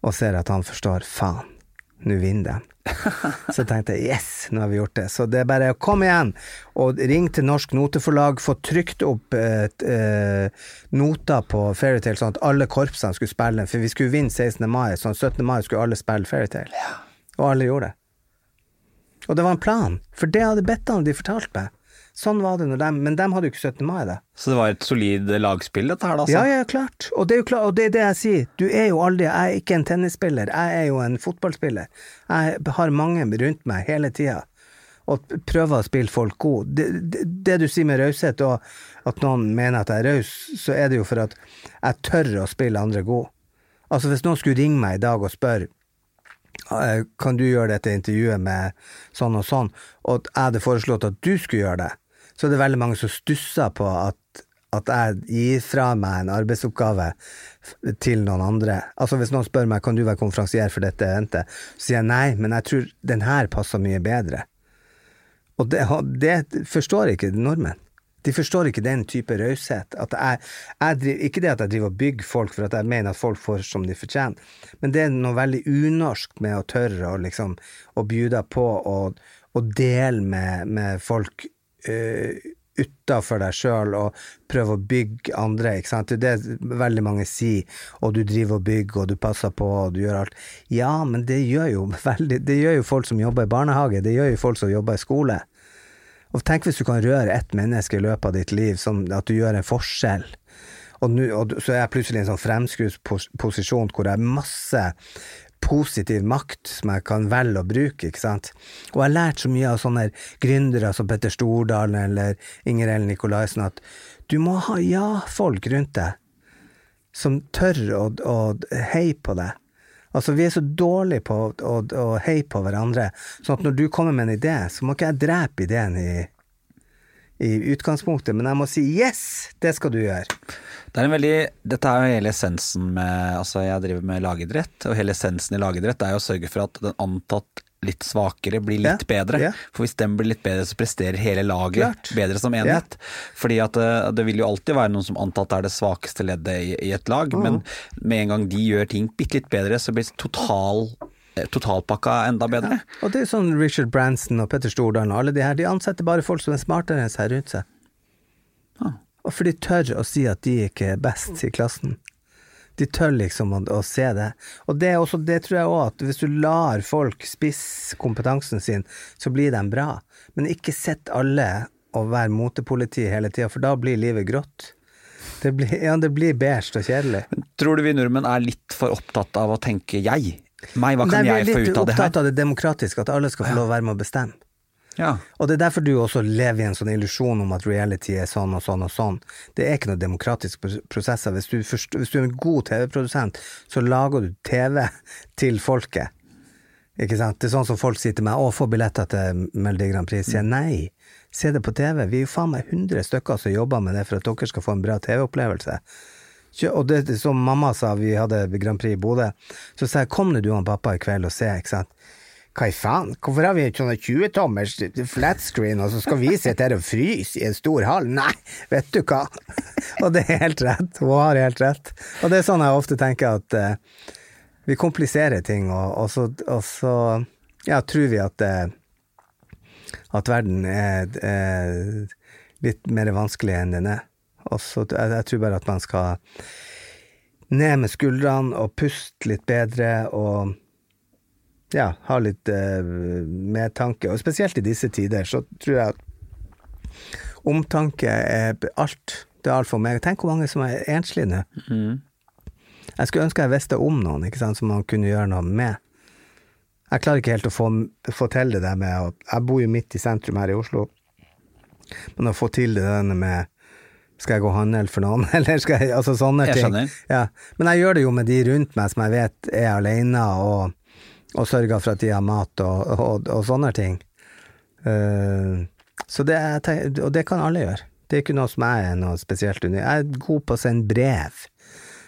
og ser at han forstår faen, nå vinner de. Så tenkte jeg yes, nå har vi gjort det. Så det er bare å komme igjen og ring til Norsk Noteforlag, få trykt opp eh, eh, noter på Fairytale, sånn at alle korpsene skulle spille, for vi skulle vinne 16. mai, sånn 17. mai skulle alle spille Fairytale. Og alle gjorde det. Og det var en plan, for det hadde Bettan de fortalt meg. Sånn var det når de, men de hadde jo ikke 17. mai, da. Så det var et solid lagspill, dette her, da? Altså. Ja, ja, klart. Og det er jo klart, og det er det jeg sier. Du er jo aldri Jeg er ikke en tennisspiller, jeg er jo en fotballspiller. Jeg har mange rundt meg hele tida. Og prøver å spille folk gode. Det, det, det du sier med raushet, og at noen mener at jeg er raus, så er det jo for at jeg tør å spille andre gode. Altså Hvis noen skulle ringe meg i dag og spørre eh, kan du gjøre dette intervjuet med sånn og sånn, og jeg hadde foreslått at du skulle gjøre det, så er det veldig mange som stusser på at, at jeg gir fra meg en arbeidsoppgave til noen andre. Altså Hvis noen spør meg kan du være konferansier for dette eventet, så sier jeg nei, men jeg tror den her passer mye bedre. Og det, det forstår ikke nordmenn. De forstår ikke den type raushet. Ikke det at jeg driver og bygger folk for at jeg mener at folk får som de fortjener, men det er noe veldig unorsk med å tørre å liksom å bjuda på og dele med, med folk uh, utafor deg sjøl og prøve å bygge andre, ikke sant. Det er det veldig mange sier, og du driver og bygger, og du passer på, og du gjør alt. Ja, men det gjør jo veldig Det gjør jo folk som jobber i barnehage, det gjør jo folk som jobber i skole. Og tenk hvis du kan røre ett menneske i løpet av ditt liv, sånn at du gjør en forskjell. Og, nu, og så er jeg plutselig i en sånn fremskutt hvor jeg har masse positiv makt som jeg kan velge å bruke, ikke sant. Og jeg har lært så mye av sånne gründere som Petter Stordalen eller Inger Ellen Nikolaisen at du må ha ja-folk rundt deg som tør å, å heie på deg. Altså, vi er så dårlige på å, å, heie på hverandre, sånn at når du kommer med en idé, så må ikke jeg drepe ideen i, i utgangspunktet, men jeg må si yes, det skal du gjøre. Det er en veldig, dette er jo hele essensen med Altså, jeg driver med lagidrett, og hele essensen i lagidrett er jo å sørge for at den antatt litt svakere blir litt yeah, bedre. Yeah. For hvis den blir litt bedre, så presterer hele laget Klart. bedre som enhet. Fordi at eh, det vil jo alltid være noen som antatt er det svakeste leddet i, i et lag, men med en gang de gjør ting bitte litt bedre, så blir total, eh, totalpakka enda bedre. Og det er sånn Richard Branson og Petter Stordalen og alle de her, de ansetter bare folk som er smartere enn seg rundt seg. Ah. Og for de tør å si at de ikke er best i klassen. De tør liksom å, å se det. Og det, er også, det tror jeg òg, at hvis du lar folk spisse kompetansen sin, så blir de bra. Men ikke sett alle og være motepoliti hele tida, for da blir livet grått. Det blir, ja, det blir beige og kjedelig. Tror du vi nordmenn er litt for opptatt av å tenke jeg Meg, hva kan Nei, jeg få ut av det her? Vi er litt opptatt av det demokratiske, at alle skal få lov å være med å bestemme. Ja. Og det er derfor du også lever i en sånn illusjon om at reality er sånn og sånn og sånn. Det er ikke noen demokratiske pros- prosesser. Hvis du, forst- hvis du er en god TV-produsent, så lager du TV til folket. Ikke sant? Det er sånn som folk sier til meg 'Å, få billetter til Melodi Grand Prix'. Sier nei, se det på TV. Vi er jo faen meg 100 stykker som jobber med det for at dere skal få en bra TV-opplevelse. Og det som mamma sa, vi hadde Grand Prix i Bodø, så sa jeg 'kom nå du og pappa i kveld og se', ikke sant. Hva i faen, hvorfor har vi en sånn 20-tommers flatscreen, og så skal vi sitte her og fryse i en stor hall? Nei, vet du hva. Og det er helt rett, hun har helt rett. Og det er sånn jeg ofte tenker at uh, vi kompliserer ting, og, og, så, og så ja, tror vi at, uh, at verden er, er litt mer vanskelig enn den er. Og så jeg, jeg tror bare at man skal ned med skuldrene og puste litt bedre og ja, ha litt eh, medtanke. Og spesielt i disse tider så tror jeg at omtanke er alt. Det er alt for meg. Tenk hvor mange som er enslige nå. Jeg skulle ønske jeg visste om noen ikke sant, som man kunne gjøre noe med. Jeg klarer ikke helt å få, få til det der med å Jeg bor jo midt i sentrum her i Oslo, men å få til det der med skal jeg gå og handle for noen, eller skal jeg Altså sånne Jeg ting. Ja. Men jeg gjør det jo med de rundt meg som jeg vet er alene, og, og sørga for at de har mat og, og, og sånne ting. Uh, så det, er, og det kan alle gjøre. Det er ikke noe som jeg er noe spesielt under. Jeg er god på å sende brev.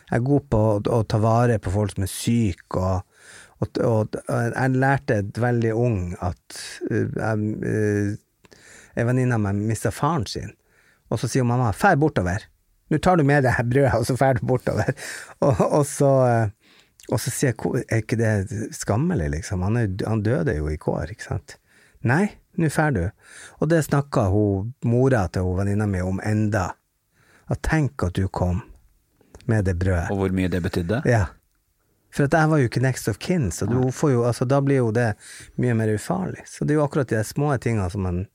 Jeg er god på å, å ta vare på folk som er syke, og, og, og, jeg lærte veldig ung at jeg, uh, en venninne av meg mista faren sin, og så sier mamma 'fær bortover'. Nå tar du med deg brødet, og så fær du bortover. Og, og, så, og så sier jeg er ikke det skammelig, liksom? Han, er, han døde jo i går, ikke sant? Nei, nå fær du. Og det snakka mora til hun venninna mi om enda. At tenk at du kom med det brødet. Og hvor mye det betydde? Ja. For at jeg var jo ikke next of kin, så du får jo, altså, da blir jo det mye mer ufarlig. Så det er jo akkurat de små tingene som man,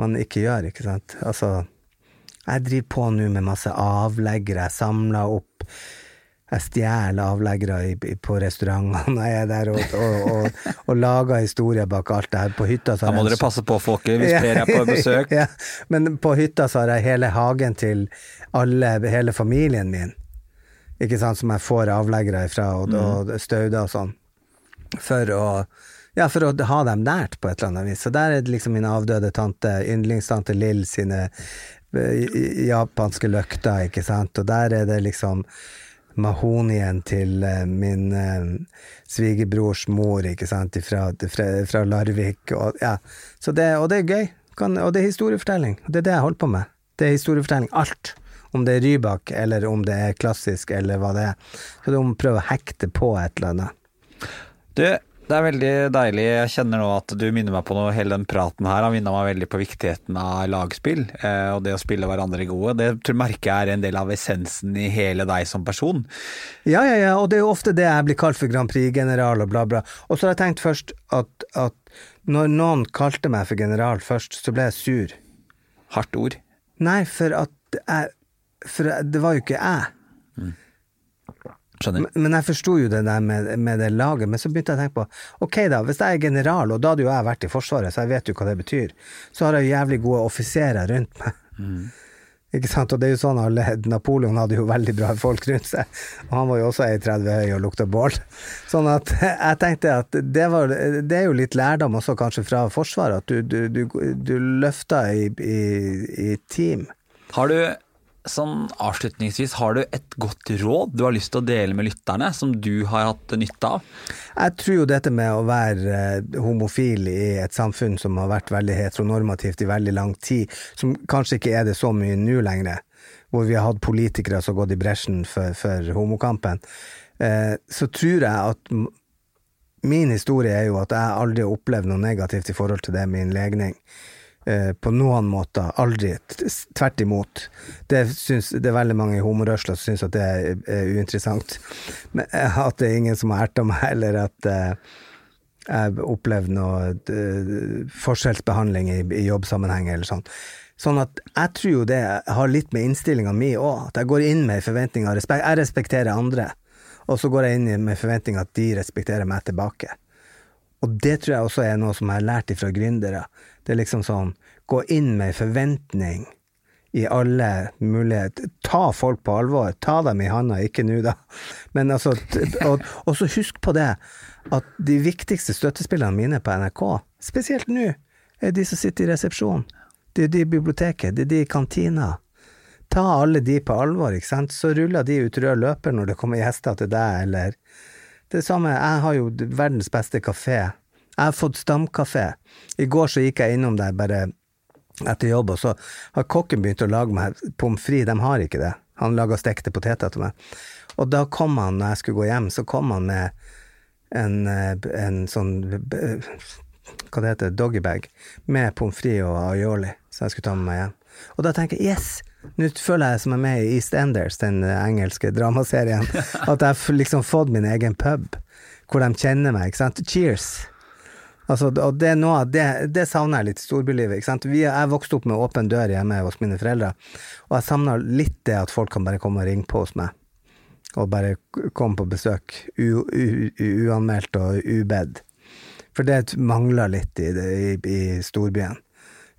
man ikke gjør, ikke sant. Altså, jeg driver på nå med masse avleggere, jeg samler opp jeg stjeler avleggere i, på restaurantene jeg er der, og, og, og, og lager historier bak alt det her. På hytta så Da har må jeg må dere passe på, folket, hvis flere er på besøk. ja, men på hytta så har jeg hele hagen til alle, hele familien min. Ikke sant, som jeg får avleggere ifra, og, og stauder og sånn. For å, ja, for å ha dem nært på et eller annet vis. Så der er det liksom min avdøde tante, yndlingstante Lill sine eh, japanske løkter, ikke sant, og der er det liksom mahonien til eh, min eh, svigerbrors mor, ikke sant, fra, fra, fra Larvik, og ja. Det, og det er gøy, kan, og det er historiefortelling. Det er det jeg holder på med. Det er historiefortelling, alt. Om det er Rybak, eller om det er klassisk, eller hva det er. Så du må prøve å hekte på et eller annet. Du, det er veldig deilig. Jeg kjenner nå at du minner meg på noe. Hele den praten her har minna meg veldig på viktigheten av lagspill, eh, og det å spille hverandre gode. Det tror jeg merker jeg er en del av essensen i hele deg som person. Ja, ja, ja, og det er jo ofte det jeg blir kalt for Grand Prix-general og bla, bla. Og så har jeg tenkt først at, at når noen kalte meg for general først, så ble jeg sur. Hardt ord. Nei, for at jeg For det var jo ikke jeg. Skjønner. Men- Men jeg forsto jo det der med, med det laget, men så begynte jeg å tenke på ok da, hvis jeg er general, og da hadde jo jeg vært i Forsvaret, så jeg vet jo hva det betyr, så har jeg jævlig gode offiserer rundt meg. Ikke sant, og det er jo sånn alle Napoleon hadde jo veldig bra folk rundt seg, og han var jo også 1,30 høy og lukta bål. Sånn at jeg tenkte at det, var, det er jo litt lærdom også kanskje fra Forsvaret, at du, du, du, du løfter i, i, i team. Har du, sånn avslutningsvis, har du et godt råd du har lyst til å dele med lytterne, som du har hatt nytte av? Jeg tror jo dette med å være eh, homofil i et samfunn som har vært veldig heteronormativt i veldig lang tid, som kanskje ikke er det så mye nå lenger, hvor vi har hatt politikere som har gått i bresjen for, for homokampen, eh, så tror jeg at min historie er jo at jeg aldri har opplevd noe negativt i forhold til det min legning. Eh, på noen måter. Aldri. Tvert imot. Det, syns, det er veldig mange homorørsler som syns at det er, er uinteressant. Men, eh, at det er ingen som har erta meg, eller at eh, jeg har opplevd noe eh, forskjellsbehandling i, i jobbsammenheng eller sånn. Sånn at jeg tror jo det har litt med innstillinga mi òg, at jeg går inn med forventninger og respekt. Jeg respekterer andre. og så går jeg inn med forventninger at de respekterer meg tilbake. Og det tror jeg også er noe som jeg har lært ifra gründere. Det er liksom sånn, gå inn med forventning i alle muligheter. Ta folk på alvor. Ta dem i handa, ikke nå, da. Men altså, og, og så husk på det, at de viktigste støttespillerne mine på NRK, spesielt nå, er de som sitter i resepsjonen. Det er de i biblioteket, det er de i kantina. Ta alle de på alvor, ikke sant. Så ruller de ut rød løper når det kommer gjester til deg, eller det samme, jeg har jo verdens beste kafé. Jeg har fått stamkafé. I går så gikk jeg innom der bare etter jobb, og så har kokken begynt å lage meg pommes frites. De har ikke det. Han laga stekte poteter til meg. Og da kom han, når jeg skulle gå hjem, så kom han med en, eh, en sånn eh, Hva det heter doggybag med pommes frites og aioli, så jeg skulle ta med meg hjem. Og da tenker jeg yes! Nå føler jeg som jeg er med i EastEnders, den engelske dramaserien. At jeg har liksom fått min egen pub, hvor de kjenner meg. ikke sant? Cheers! Altså, og det, noe, det, det savner jeg litt storbylivet. ikke sant? Vi, jeg vokste opp med åpen dør hjemme hos mine foreldre, og jeg savner litt det at folk kan bare komme og ringe på hos meg. Og bare komme på besøk, u, u, u, uanmeldt og ubedt. For det mangler litt i, det, i, i storbyen,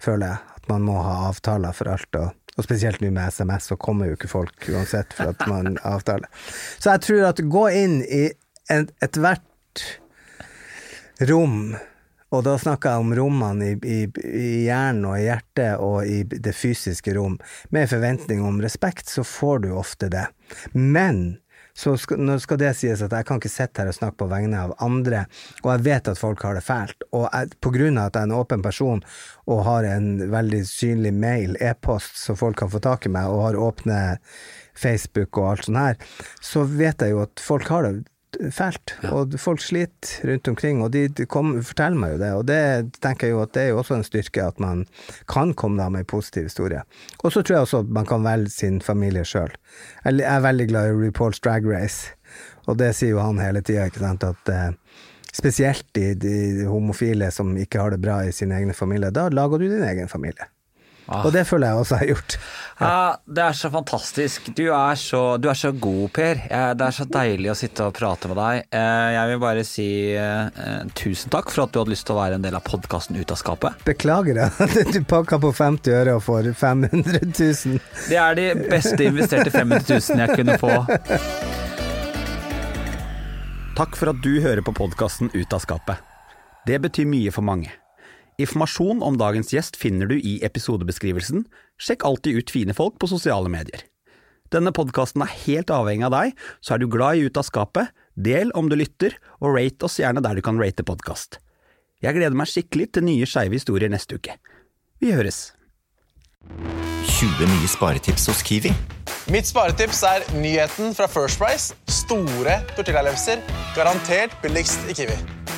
føler jeg. At man må ha avtaler for alt. Og, og spesielt nå med SMS, så kommer jo ikke folk uansett for at man avtaler. Så jeg tror at gå inn i ethvert et rom, og da snakker jeg om rommene i, i, i hjernen og i hjertet og i det fysiske rom, med forventning om respekt, så får du ofte det. Men så skal, nå skal det sies at jeg kan ikke sitte her og snakke på vegne av andre, og jeg vet at folk har det fælt. Og jeg, på grunn av at jeg er en åpen person og har en veldig synlig mail, e-post, så folk kan få tak i meg, og har åpne Facebook og alt sånt her, så vet jeg jo at folk har det fælt, og folk sliter rundt omkring, og de, de kom, forteller meg jo det, og det tenker jeg jo at det er jo også en styrke at man kan komme da med en positiv historie. Og så tror jeg også at man kan velge sin familie sjøl. Jeg er veldig glad i RuPaul's Drag Race, og det sier jo han hele tida, ikke sant, at eh, spesielt de, de homofile som ikke har det bra i sine egne familier, da lager du din egen familie. Og det føler jeg også jeg har gjort. Ja, det er så fantastisk. Du er så, du er så god, Per. Eh, Det er så deilig å sitte og prate med deg. Eh, Jeg vil bare si eh, tusen takk for at du hadde lyst til å være en del av podkasten Ut av skapet. Beklager at du pakka på 50 øre og får 500 000. Det er de beste investerte 500 000 jeg kunne få. Takk for at du hører på podkasten Ut av skapet. Det betyr mye for mange. Informasjon om dagens gjest finner du i episodebeskrivelsen. Sjekk alltid ut fine folk på sosiale medier. Denne podkasten er helt avhengig av deg, så er du glad i Ut av skapet, del om du lytter, og rate oss gjerne der du kan rate podkast. Jeg gleder meg skikkelig til nye skeive historier neste uke. Vi høres. 20 nye sparetips hos Kiwi. Mitt sparetips er nyheten fra First Price. Store tortillalefser. Garantert billigst i Kiwi.